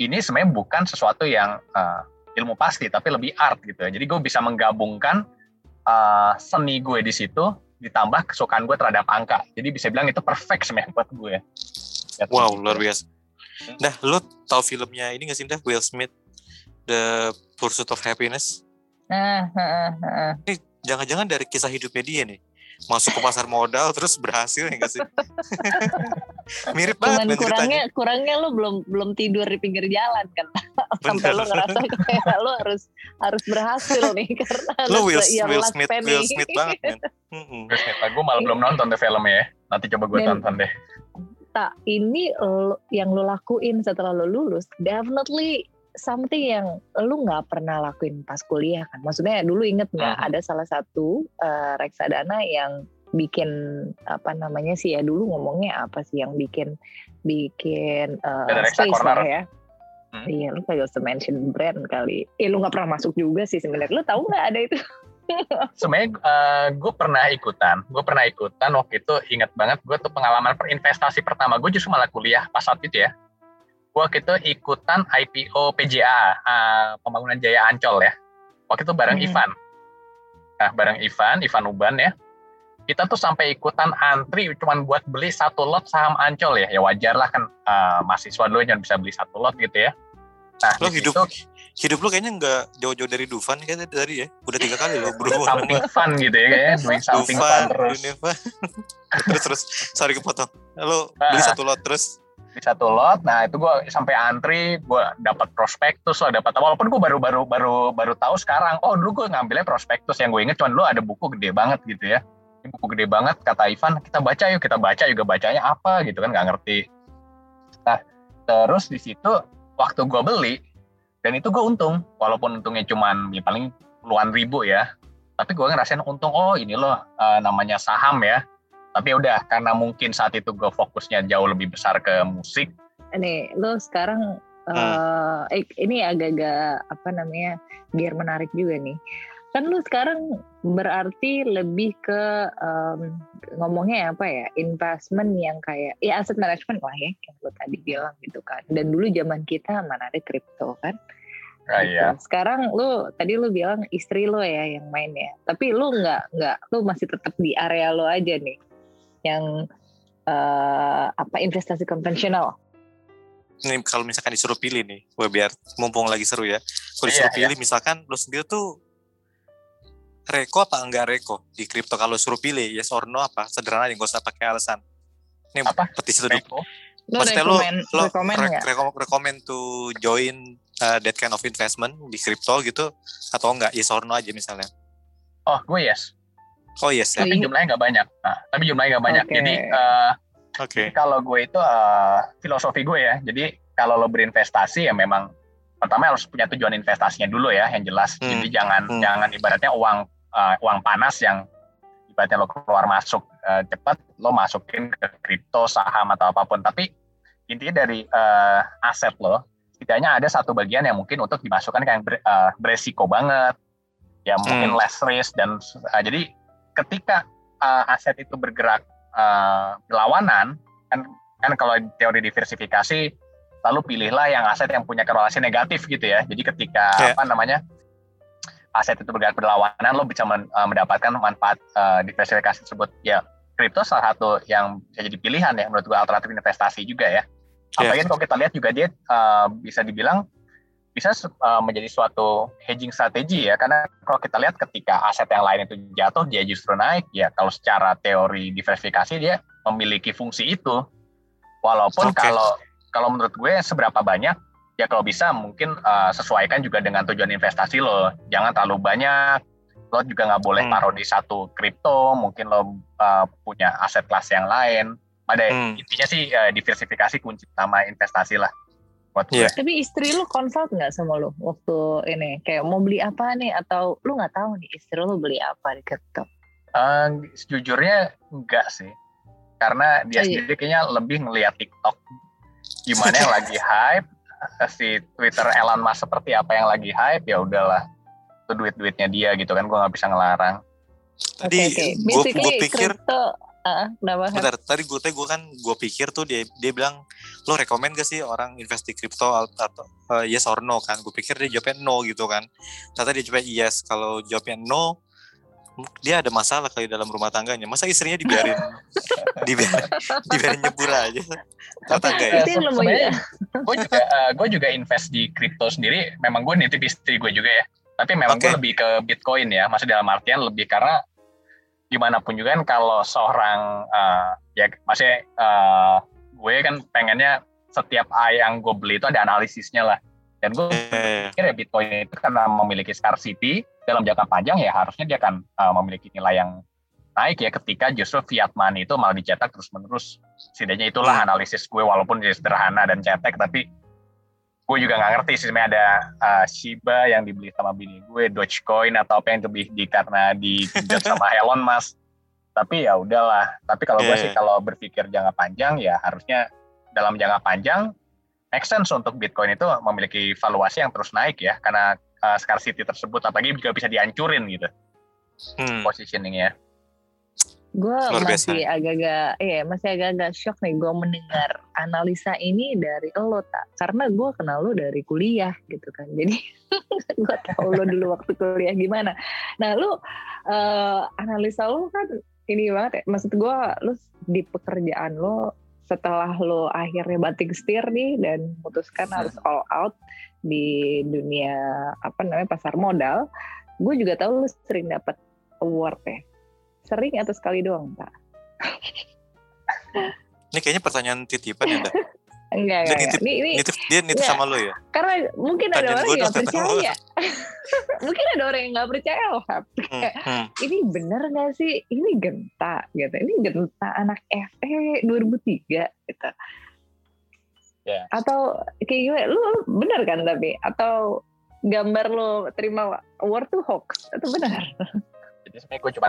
ini sebenarnya bukan sesuatu yang uh, ilmu pasti, tapi lebih art gitu ya. Jadi gue bisa menggabungkan uh, seni gue di situ, ditambah kesukaan gue terhadap angka. Jadi bisa bilang itu perfect sebenarnya buat gue. Ya, Wow, gitu. luar biasa. Dah, lu tahu filmnya ini gak sih, dah? Will Smith, The Pursuit of Happiness? Nah, heeh, heeh. Jangan-jangan dari kisah hidupnya dia nih. Masuk ke pasar modal, terus berhasil ya gak sih? Mirip banget Cuman kan ceritanya. kurangnya kurangnya lu belum belum tidur di pinggir jalan kan. Sampai Bener. lu ngerasa kayak lu harus harus berhasil nih karena Lu lu Will, Will Smith, penny. Will Smith banget, men. Mm-mm. Terus gue malah belum nonton tuh filmnya ya. Nanti coba gue Dan- tonton deh. tak ini lo, yang lo lakuin setelah lo lulus definitely something yang lu nggak pernah lakuin pas kuliah kan. Maksudnya dulu inget nggak Hmm. ada salah satu uh, reksadana yang bikin apa namanya sih ya dulu ngomongnya apa sih yang bikin bikin uh, Ada space lah ya? Hmm. iya lu kagak usah mention brand kali. Eh lu nggak pernah masuk juga sih sebenarnya. Lu tahu nggak ada itu? Sebenarnya gue pernah ikutan gue pernah ikutan waktu itu ingat banget gue tuh pengalaman perinvestasi pertama gue justru malah kuliah pas saat itu ya waktu itu ikutan IPO PJA eh, pembangunan Jaya Ancol ya waktu itu bareng Hmm. Ivan nah bareng Ivan Ivan Uban ya kita tuh sampai ikutan antri cuman buat beli satu lot saham Ancol ya ya wajar lah kan eh, mahasiswa dulu cuma bisa beli satu lot gitu ya nah Lo hidup situ hidup lo kayaknya nggak jauh-jauh dari Dufan kayaknya dari ya. Udah tiga kali lo berhubungan something fun gitu ya kayaknya doing something fun Dufan, terus Univa. terus terus sorry kepotong. Lo beli Ah. satu lot terus di satu lot. Nah itu gue sampai antri, gue dapat prospektus lah, dapat walaupun gue baru baru baru baru tahu sekarang. Oh dulu gue ngambilnya prospektus yang gue inget cuma dulu ada buku gede banget gitu ya. Ini buku gede banget kata Ivan kita baca yuk kita baca juga bacanya apa gitu kan nggak ngerti. Nah terus di situ waktu gue beli dan itu gue untung walaupun untungnya cuman ya paling puluhan ribu ya. Tapi gue ngerasain untung oh ini loh eh, namanya saham ya tapi ya udah karena mungkin saat itu gue fokusnya jauh lebih besar ke musik nih lo sekarang Hmm. eh, ini agak-agak apa namanya biar menarik juga nih kan lu sekarang berarti lebih ke em, ngomongnya apa ya investment yang kayak ya aset management lah ya yang lo tadi bilang gitu kan dan dulu zaman kita mana ada kripto kan Ah, Gitu. iya. Sekarang lu tadi lu bilang istri lu ya yang main ya. Tapi lu nggak nggak lu masih tetap di area lu aja nih yang eh, apa investasi konvensional. nih kalau misalkan disuruh pilih nih, gue biar mumpung lagi seru ya. Kalau Iya, disuruh pilih misalkan lo sendiri tuh reko apa enggak reko di kripto kalau suruh pilih yes or no apa sederhana aja nggak usah pakai alasan. Ini Apa? petisi tuh Reko. Lu Maksudnya lo, rekomen lo rekomen re- nggak? rekom- recommend to join uh, that kind of investment di kripto gitu atau enggak yes or no aja misalnya. Oh, gue yes. Oh yes ya. Tapi Iya. jumlahnya nggak banyak. Nah, tapi jumlahnya nggak banyak. Oke. Jadi eh, Oke. kalau gue itu eh, filosofi gue ya. Jadi kalau lo berinvestasi ya memang pertama harus punya tujuan investasinya dulu ya, yang jelas. Hmm. Jadi jangan Hmm. jangan ibaratnya uang eh, uang panas yang ibaratnya lo keluar masuk eh, cepat, lo masukin ke kripto, saham atau apa pun. Tapi intinya dari eh, aset lo, setidaknya ada satu bagian yang mungkin untuk dimasukkan ke yang ber- eh, beresiko banget, ya mungkin Hmm. less risk dan eh, jadi ketika eh, aset itu bergerak eh, berlawanan, kan kan kalau teori diversifikasi lalu pilihlah yang aset yang punya korelasi negatif gitu ya. Jadi ketika Ya. apa namanya aset itu bergerak berlawanan, lo bisa men- eh, mendapatkan manfaat eh, diversifikasi tersebut. Ya, kripto salah satu yang bisa jadi pilihan ya menurut gua alternatif investasi juga ya. Ya. Apalagi kalau kita lihat juga dia eh, bisa dibilang bisa eh, menjadi suatu hedging strategi ya. Karena kalau kita lihat ketika aset yang lain itu jatuh dia justru naik. Ya kalau secara teori diversifikasi dia memiliki fungsi itu. Walaupun Oke. kalau kalau menurut gue seberapa banyak ya kalau bisa mungkin eh, sesuaikan juga dengan tujuan investasi lo. Jangan terlalu banyak. Lo juga nggak boleh Hmm. taruh di satu kripto. Mungkin lo eh, punya aset kelas yang lain. Pada Hmm. intinya sih eh, diversifikasi kunci utama investasi lah gue Iya. Tapi istri lu consult nggak sama lu waktu ini kayak mau beli apa nih atau lu nggak tahu nih istri lu beli apa di kripto? Eh, sejujurnya enggak sih karena dia Oh, iya. sendiri kayaknya lebih ngelihat TikTok gimana yang lagi hype eh, si Twitter Elon Musk seperti apa yang lagi hype ya udahlah itu duit duitnya dia gitu kan gue nggak bisa ngelarang Tadi Oke, oke. gue pikir kripto kenapa? Bentar, tadi gue gue kan gue pikir tuh dia dia bilang lo rekomend gak sih orang invest di kripto atau eh, yes or no kan? Gue pikir dia jawabnya no gitu kan. Ternyata dia jawabnya yes. Kalau jawabnya no, dia ada masalah kali dalam rumah tangganya. Masa istrinya dibiarin dibiarin, dibiarin nyebur aja? Ternyata enggak ya? Sebenarnya gue juga eh, gue juga invest di kripto sendiri memang gue nitip istri gue juga ya tapi memang gue Oke. lebih ke Bitcoin ya masih dalam artian lebih karena gimana pun juga kan kalau seorang eh, ya maksudnya eh, gue kan pengennya setiap A yang gue beli itu ada analisisnya lah. Dan gue Eh, pikir ya Bitcoin itu karena memiliki scarcity dalam jangka panjang ya harusnya dia akan uh, memiliki nilai yang naik ya ketika justru fiat money itu malah dicetak terus menerus setidaknya itulah analisis gue walaupun sederhana dan cetek tapi gue juga nggak ngerti sih sebenarnya ada uh, Shiba yang dibeli sama bini gue Dogecoin atau apa yang lebih di karena dipinjam sama Elon Musk tapi ya udahlah tapi kalau gue Iya, sih iya. kalau berpikir jangka panjang ya harusnya dalam jangka panjang make sense untuk Bitcoin itu memiliki valuasi yang terus naik ya karena uh, scarcity tersebut apalagi juga bisa dihancurin gitu Hmm. positioningnya Gue masih agak-agak, iya masih agak-agak shock nih gue mendengar analisa ini dari lo tak, karena gue kenal lo dari kuliah gitu kan, jadi gue tahu lo dulu waktu kuliah gimana. Nah lo eh, analisa lo kan ini banget ya, maksud gue lo di pekerjaan lo setelah lo akhirnya banting setir nih dan memutuskan harus all out di dunia apa namanya pasar modal, gue juga tahu lo sering dapat award ya sering atau sekali doang pak Ini kayaknya pertanyaan titipan ya, dah. enggak Dia enggak, nitip- enggak. Ini, ini Nitip, dia nitip sama lo ya? karena mungkin ada Tanyain orang yang nggak dong, percaya mungkin ada orang yang nggak percaya loh. Hmm, hmm. ini bener nggak sih ini genta gitu ini genta anak FE 2003 gitu Ya. atau kayak gimana lu, lu bener kan tapi atau gambar lo terima award tuh hoax itu benar jadi sebenarnya gue cuma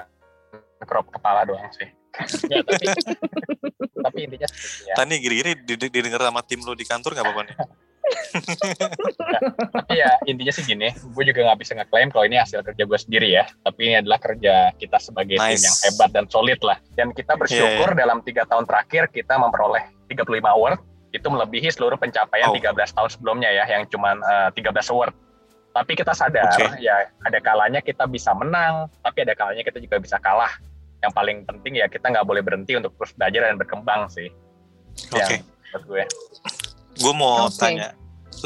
crop kepala doang sih Ya, tapi, tapi intinya ya. Tani gini-gini di- didengar sama tim lo di kantor nggak apa-apa nih? tapi ya intinya sih gini gue juga nggak bisa ngeklaim kalau ini hasil kerja gue sendiri ya tapi ini adalah kerja kita sebagai tim Nice. yang hebat dan solid lah dan kita bersyukur dalam tiga tahun terakhir kita memperoleh 35 award itu melebihi seluruh pencapaian Oh. 13 tahun sebelumnya ya yang cuman eh, 13 award tapi kita sadar Oke. ya ada kalanya kita bisa menang tapi ada kalanya kita juga bisa kalah yang paling penting ya kita nggak boleh berhenti untuk terus belajar dan berkembang sih Oke. yang menurut gue Gue mau Oke. tanya,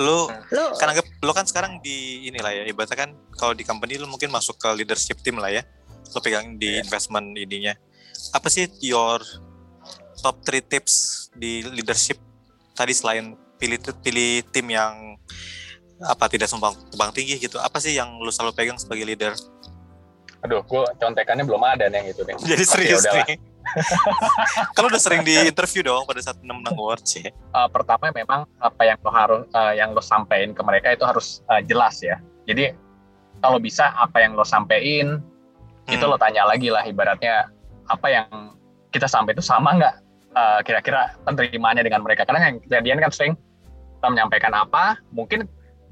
lo lu kan anggap lo kan sekarang di inilah ya ibaratnya kan kalau di company lo mungkin masuk ke leadership team lah ya lo pegang di Iya. investment ininya apa sih your top 3 tips di leadership tadi selain pilih pilih tim yang apa tidak sumbang tumbang tinggi gitu? Apa sih yang lo selalu pegang sebagai leader? Aduh gue contekannya belum ada nih yang itu nih. Jadi serius nih. Kalau udah sering di interview dong pada saat menang awards ya uh, pertama memang apa yang lo harus uh, yang lo sampaikan ke mereka itu harus uh, jelas ya. Jadi kalau bisa apa yang lo sampaikan itu Hmm. lo tanya lagi lah ibaratnya apa yang kita sampai itu sama nggak? Uh, kira-kira penerimaannya dengan mereka. Karena yang kejadian kan sering kita menyampaikan apa mungkin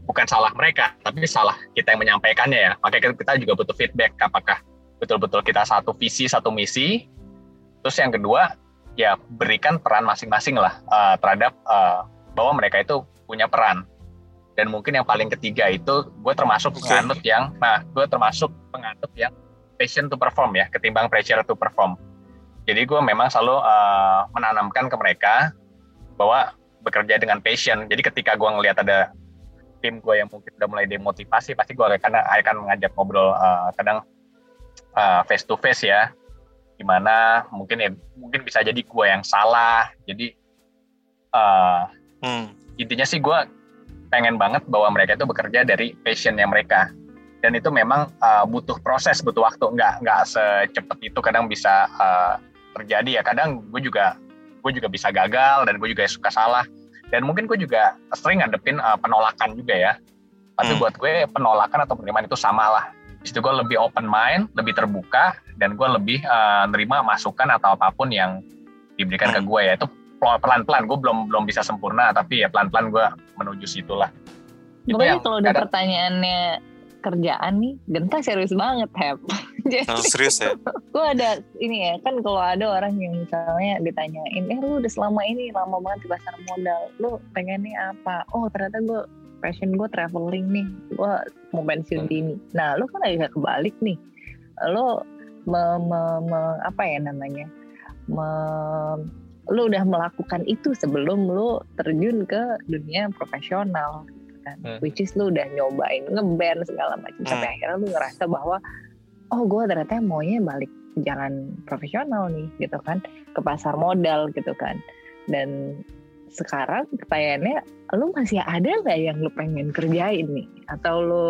bukan salah mereka tapi salah kita yang menyampaikannya ya. Makanya kita juga butuh feedback apakah betul-betul kita satu visi satu misi. Terus yang kedua ya berikan peran masing-masing lah uh, terhadap uh, bahwa mereka itu punya peran. Dan mungkin yang paling ketiga itu gue termasuk penganut yang nah gue termasuk penganut yang passion to perform ya ketimbang pressure to perform. Jadi gue memang selalu uh, menanamkan ke mereka bahwa bekerja dengan passion. Jadi ketika gue ngelihat ada tim gue yang mungkin udah mulai demotivasi pasti gue akan akan mengajak ngobrol uh, kadang uh, face to face ya. Di mana mungkin ya mungkin bisa jadi gue yang salah. Jadi uh, hmm. intinya sih gue pengen banget bahwa mereka itu bekerja dari passionnya mereka. Dan itu memang uh, butuh proses butuh waktu. Nggak nggak secepat itu kadang bisa uh, terjadi ya. Kadang gue juga gue juga bisa gagal dan gue juga suka salah dan mungkin gue juga sering ngadepin uh, penolakan juga ya. Tapi Hmm. buat gue penolakan atau penerimaan itu sama lah. Di situ gue lebih open mind lebih terbuka dan gue lebih uh, nerima masukan atau apa pun yang diberikan ke Hmm. gue ya. Itu pelan-pelan. Gue belum belum bisa sempurna tapi ya pelan-pelan gue menuju situlah. Itu yang kalau kadang- pertanyaannya kerjaan nih, Genta serius banget, Hep. Jadi Oh, serius ya gue ada ini ya, kan kalau ada orang yang misalnya ditanyain, eh lu udah selama ini lama banget di pasar modal, lu pengennya apa? Oh ternyata gue passion gue traveling nih, gue mau pensiun Hmm. dini. Nah lu kan agak kebalik nih, lu me, me- me- apa ya namanya, me- lu udah melakukan itu sebelum lu terjun ke dunia profesional kan. Hmm. Which is lu udah nyobain ngeband segala macam sampai Hmm. akhirnya lu ngerasa bahwa oh gue ternyata maunya balik jalan profesional nih gitu kan ke pasar modal gitu kan dan sekarang pertanyaannya lu masih ada nggak yang lu pengen kerjain nih atau lu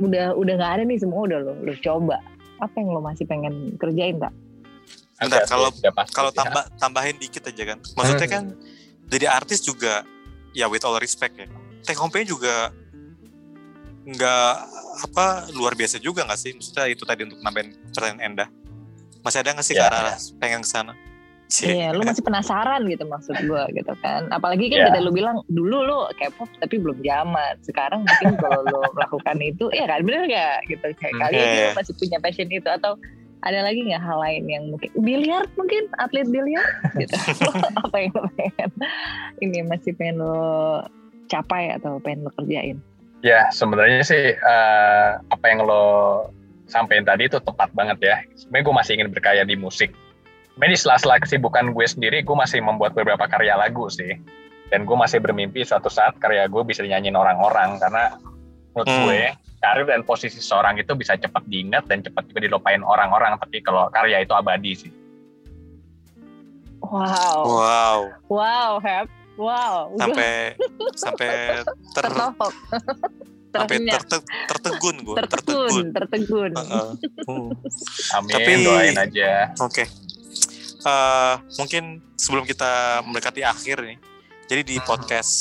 udah udah nggak ada nih semua udah lu lu coba apa yang lo masih pengen kerjain tak? Bentar, Ada, kalau kalau tambah tambahin dikit aja kan. Maksudnya Hmm. kan jadi artis juga ya with all respect ya. Take home pay juga nggak apa luar biasa juga nggak sih? Maksudnya itu tadi untuk nambahin pertanyaan Enda. Masih ada nggak sih Ya, ke arah pengen ke sana? Iya, lu masih penasaran gitu maksud gue gitu kan. Apalagi kan Iya. kita lu bilang dulu lu K-pop tapi belum zaman. Sekarang mungkin kalau lu melakukan itu, ya kan bener gak gitu. Kayak Hmm, kali ini lu masih punya passion itu atau ada lagi nggak hal lain yang mungkin biliar mungkin atlet biliar gitu. apa yang lu pengen ini masih pengen lu capai atau pengen lu kerjain? Ya, sebenarnya sih eh, apa yang lo sampaikan tadi itu tepat banget ya. Sebenarnya gue masih ingin berkarya di musik. Sebenarnya di sela-sela kesibukan gue sendiri, gue masih membuat beberapa karya lagu sih. Dan gue masih bermimpi suatu saat karya gue bisa dinyanyiin orang-orang. Karena menurut Hmm. gue, karir dan posisi seseorang itu bisa cepat diingat dan cepat juga dilupain orang-orang. Tapi kalau karya itu abadi sih. Wow, Wow, wow, Hep, wow, sampai sampai ter tertohok, sampai terte- tertegun gue, tertegun, tertegun. Heeh. Hmm. Amin, Tapi- doain aja. Oke. Eh, mungkin sebelum kita mendekati akhir nih. Jadi di podcast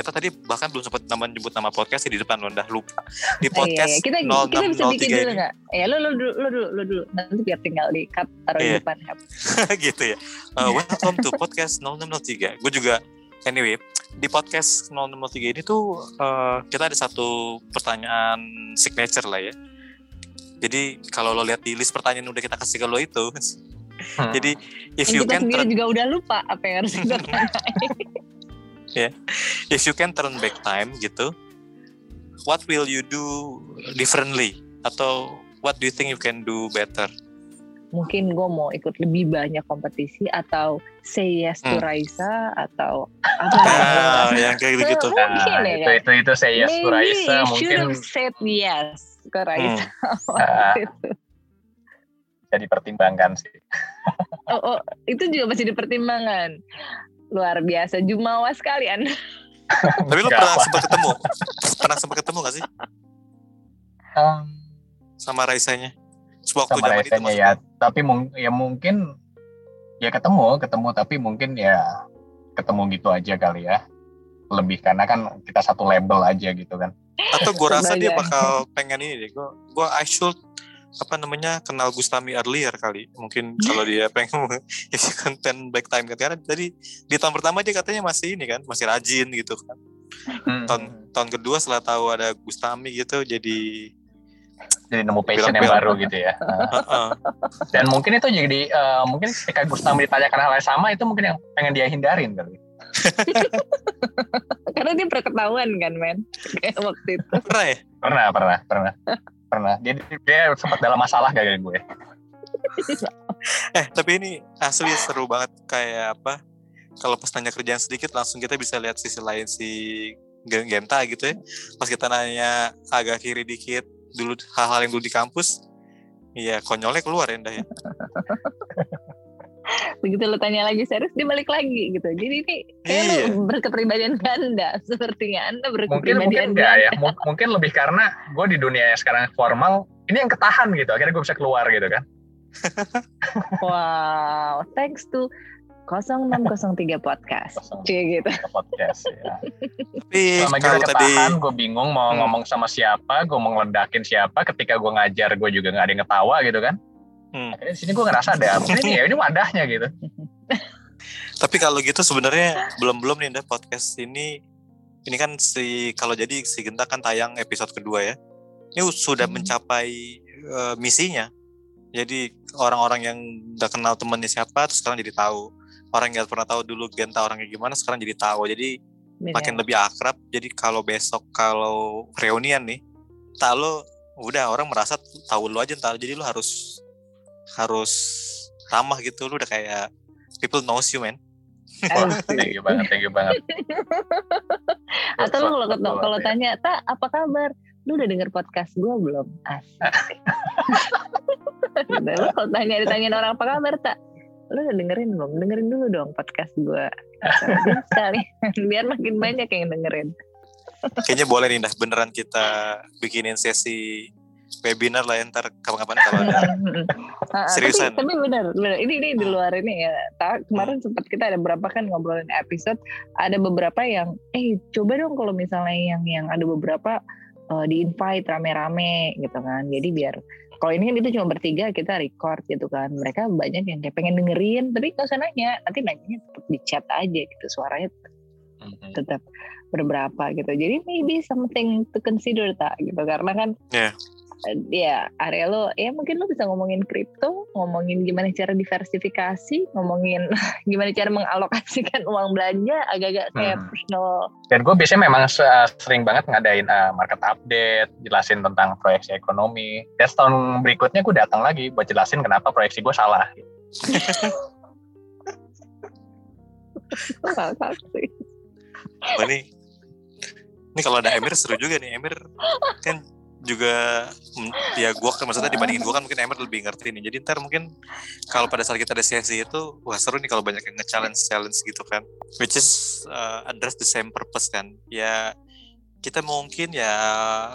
kita tadi bahkan belum sempat nama nyebut nama podcast di depan lo udah lupa. Di Iya, podcast iya. Kita, kita bisa bikin 0603 dulu nggak? Ya lu, lu, dulu, lu dulu, lu dulu. Nanti biar tinggal di cut taruh Iya. di depan. Hep. gitu ya. Eh, welcome to podcast 0603. Gue juga anyway di podcast 0603 ini tuh eh, kita ada satu pertanyaan signature lah ya. Jadi kalau lo lihat di list pertanyaan yang udah kita kasih ke lo itu, Hmm. jadi if Yang you kita can sendiri juga udah lupa apa yang harus kita tanyain. If you can turn back time gitu, what will you do differently? Atau what do you think you can do better? Mungkin gue mau ikut lebih banyak kompetisi atau say yes to Hmm. Raisa atau apa Ah, yang kayak gitu. Mungkin Nah, ya itu kan? itu itu saya yes to Maybe Raisa you mungkin said yes ke Raisa. Ah. itu. bisa dipertimbangkan sih. Oh, oh, itu juga masih dipertimbangkan. Luar biasa, jumawa sekali Anda. Tapi Nggak pernah sempat ketemu? Pernah sempat ketemu gak sih Um, sama Raisanya? Sewaktu sama zaman itu Raisanya ya, tapi mung- ya mungkin ya ketemu, ketemu tapi mungkin ya ketemu gitu aja kali ya. Lebih karena kan kita satu label aja gitu kan. Atau gue rasa dia bakal pengen ini deh. Gue gue I should apa namanya kenal Gustami earlier kali. Mungkin kalau dia pengen isi konten back time kan. Karena tadi di tahun pertama dia katanya masih ini kan, masih rajin gitu kan. Tahun tahun kedua setelah tahu ada Gustami gitu jadi Jadi nemu passion yang baru gitu ya. Heeh. Dan mungkin itu jadi eh, mungkin ketika Gustami ditanyakan hal yang sama itu mungkin yang pengen dia hindarin kali. Karena dia perketahuan kan, men. Waktu itu. pernah ya? Pernah, pernah, pernah. Pernah. Dia dia sempat dalam masalah gak kayak gue. Eh tapi ini asli seru banget kayak apa? Kalau pas nanya kerjaan sedikit langsung kita bisa lihat sisi lain si Gen- Genta gitu ya. Pas kita nanya agak kiri dikit dulu hal-hal yang dulu di kampus, iya konyolnya keluar ya Nda ya. Begitu lo tanya lagi serius, dia balik lagi gitu. Jadi ini kayak Iya. lo berkepribadian ganda. Sepertinya Anda Mungkin berkepribadian mungkin enggak ganda. ya. Mung- Mungkin lebih karena gue di dunia yang sekarang formal ini yang ketahan gitu. Akhirnya gue bisa keluar gitu kan. Wow, thanks to 0603 podcast. Cie gitu. Podcast ya. Tapi Selama kita kalau tadi ketahan, gue bingung mau Hmm. ngomong sama siapa, gue mau ngeledakin siapa. Ketika gue ngajar, gue juga nggak ada yang ketawa gitu kan. Hmm. Akhirnya di sini gue ngerasa ada apa ini ya, ini wadahnya gitu. tapi kalau gitu sebenarnya belum-belum nih Nda podcast ini ini kan si kalau jadi si Genta kan tayang episode kedua ya. Ini sudah Hmm. mencapai eh, misinya. Jadi orang-orang yang udah kenal temennya siapa terus sekarang jadi tahu. Orang yang gak pernah tahu dulu Genta orangnya gimana sekarang jadi tahu. Jadi makin lebih akrab. Jadi kalau besok kalau reunian nih, tak lo udah orang merasa tahu lo aja ntar. Jadi lo harus harus ramah gitu. Lo udah kayak people knows you man. Wah, thank you banget, thank you banget. Atau lu kalau kalau ya. tanya, "Tak, apa kabar?" Lu udah denger podcast gue belum? Asik. Lu kalau tanya ditanyain orang apa kabar, Tak? Lu udah dengerin belum? Dengerin dulu dong podcast gue. sekali. Biar makin banyak yang dengerin. Kayaknya boleh nih dah beneran kita bikinin sesi webinar lah ya, ntar kapan-kapan kapan. Ah, Seriusan. Tapi, tapi benar, benar. Ini ini di luar ini ya. Kemarin sempat kita ada berapa kan ngobrolin episode. Ada beberapa yang, eh coba dong kalau misalnya yang yang ada beberapa uh, di invite rame-rame gitu kan. Jadi biar kalau ini kan itu cuma bertiga kita record gitu kan. Mereka banyak yang kayak pengen dengerin, tapi nggak usah nanya. Nanti nanyanya tetap di chat aja gitu. Suaranya Mhm. tetap berberapa gitu. Jadi maybe something to consider tak gitu karena kan Iya. Eh, ya area lo ya mungkin lo bisa ngomongin kripto, ngomongin gimana cara diversifikasi, ngomongin gimana cara mengalokasikan uang belanja agak-agak kayak Hmm. personal Dan gue biasanya memang se- sering banget ngadain uh, market update, jelasin tentang proyeksi ekonomi. Dan tahun berikutnya gue datang lagi buat jelasin kenapa proyeksi gue salah. sih. Ini ini kalau ada Emir seru juga nih. Emir kan juga mm, ya gua kan maksudnya dibandingin gua kan mungkin Emir lebih ngerti nih. Jadi ntar mungkin kalau pada saat kita ada sesi itu wah seru nih kalau banyak yang nge-challenge challenge gitu kan. Which is uh, address the same purpose kan. Ya kita mungkin ya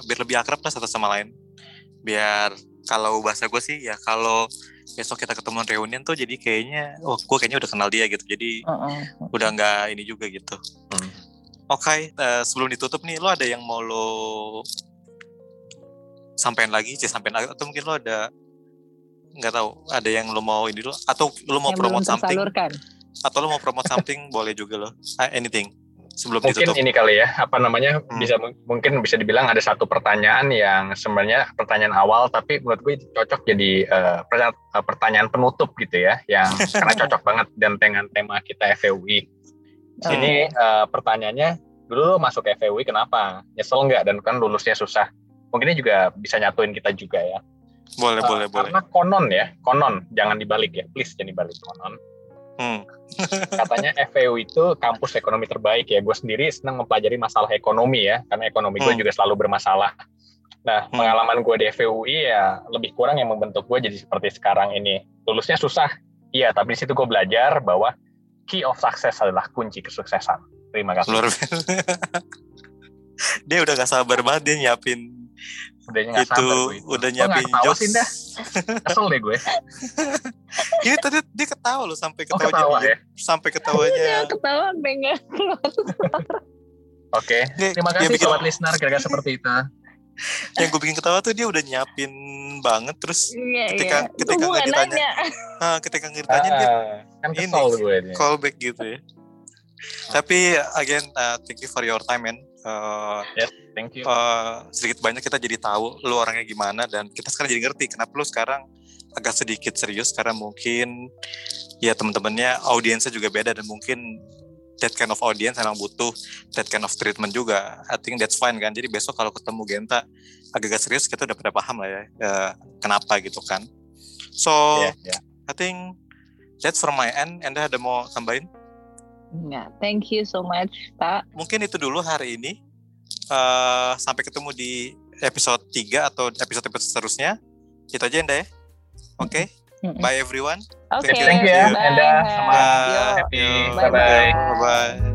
biar lebih akrab lah satu sama lain. Biar kalau bahasa gue sih ya kalau besok kita ketemu reunian tuh jadi kayaknya oh gue kayaknya udah kenal dia gitu. Jadi Heeh. udah nggak ini juga gitu. Hmm. Oke, eh, sebelum ditutup nih, lo ada yang mau lo sampein lagi, sih sampein lagi, atau mungkin lo ada nggak tahu, ada yang lo mau ini lo, atau lo mau yang promote something, atau lo mau promote something, boleh juga lo, Ah, anything sebelum Mungkin ditutup. ini kali ya, apa namanya, Hmm. bisa mungkin bisa dibilang ada satu pertanyaan yang sebenarnya pertanyaan awal, tapi menurut gue cocok jadi eh, pertanyaan, penutup gitu ya, yang karena cocok banget dan dengan tema kita FEUI. Oh. Ini eh, pertanyaannya, dulu lo masuk FEUI kenapa? Nyesel nggak? Dan kan lulusnya susah. Mungkin ini juga bisa nyatuin kita juga ya. Boleh, Eh, boleh, boleh. Karena konon ya, konon, jangan dibalik ya, please jangan dibalik konon. Hmm. Katanya FEU itu kampus ekonomi terbaik ya. Gue sendiri senang mempelajari masalah ekonomi ya, karena ekonomi gue Hmm. juga selalu bermasalah. Nah, Hmm. pengalaman gue di FEUI ya lebih kurang yang membentuk gue jadi seperti sekarang ini. Lulusnya susah, iya, tapi di situ gue belajar bahwa key of success adalah kunci kesuksesan. Terima kasih. Luar biasa. dia udah gak sabar banget dia nyiapin Udah nggak itu, sabar gue itu. udah nyiapin nggak ketawa jokes. sih, dah? Kesel deh gue. Ini tadi dia ketawa loh sampai Oh, ketawanya ketawa dia- ya? sampai ketawanya. Iya, ketawa pengen Oke, Dia- terima dia kasih bikin- sobat listener kira-kira seperti itu. yang gue bikin ketawa tuh dia udah nyiapin banget terus Iya, Ketika- iya. ketika nggak nggak ditanya, nanya. ah, ketika ngeritanya dia Ah, kan ini, gue nih. callback gitu ya. Tapi again, uh, thank you for your time, man. Uh, Thank you. uh, sedikit banyak kita jadi tahu lu orangnya gimana dan kita sekarang jadi ngerti kenapa lu sekarang agak sedikit serius karena mungkin ya teman-temannya audiensnya juga beda dan mungkin that kind of audience emang butuh that kind of treatment juga. I think that's fine kan. Jadi besok kalau ketemu Genta agak-agak serius kita udah pada paham lah ya uh, kenapa gitu kan. So Iya, iya. I think that's from my end. Anda ada mau tambahin? Nggak, thank you so much, Tak. Mungkin itu dulu hari ini. Eh, sampai ketemu di episode 3 atau episode-episode seterusnya. Itu aja Enda ya. Oke. Mm-mm. Bye everyone. Oke, Thank you, thank you, bye. Enda, sama. Happy. Bye-bye. Bye-bye.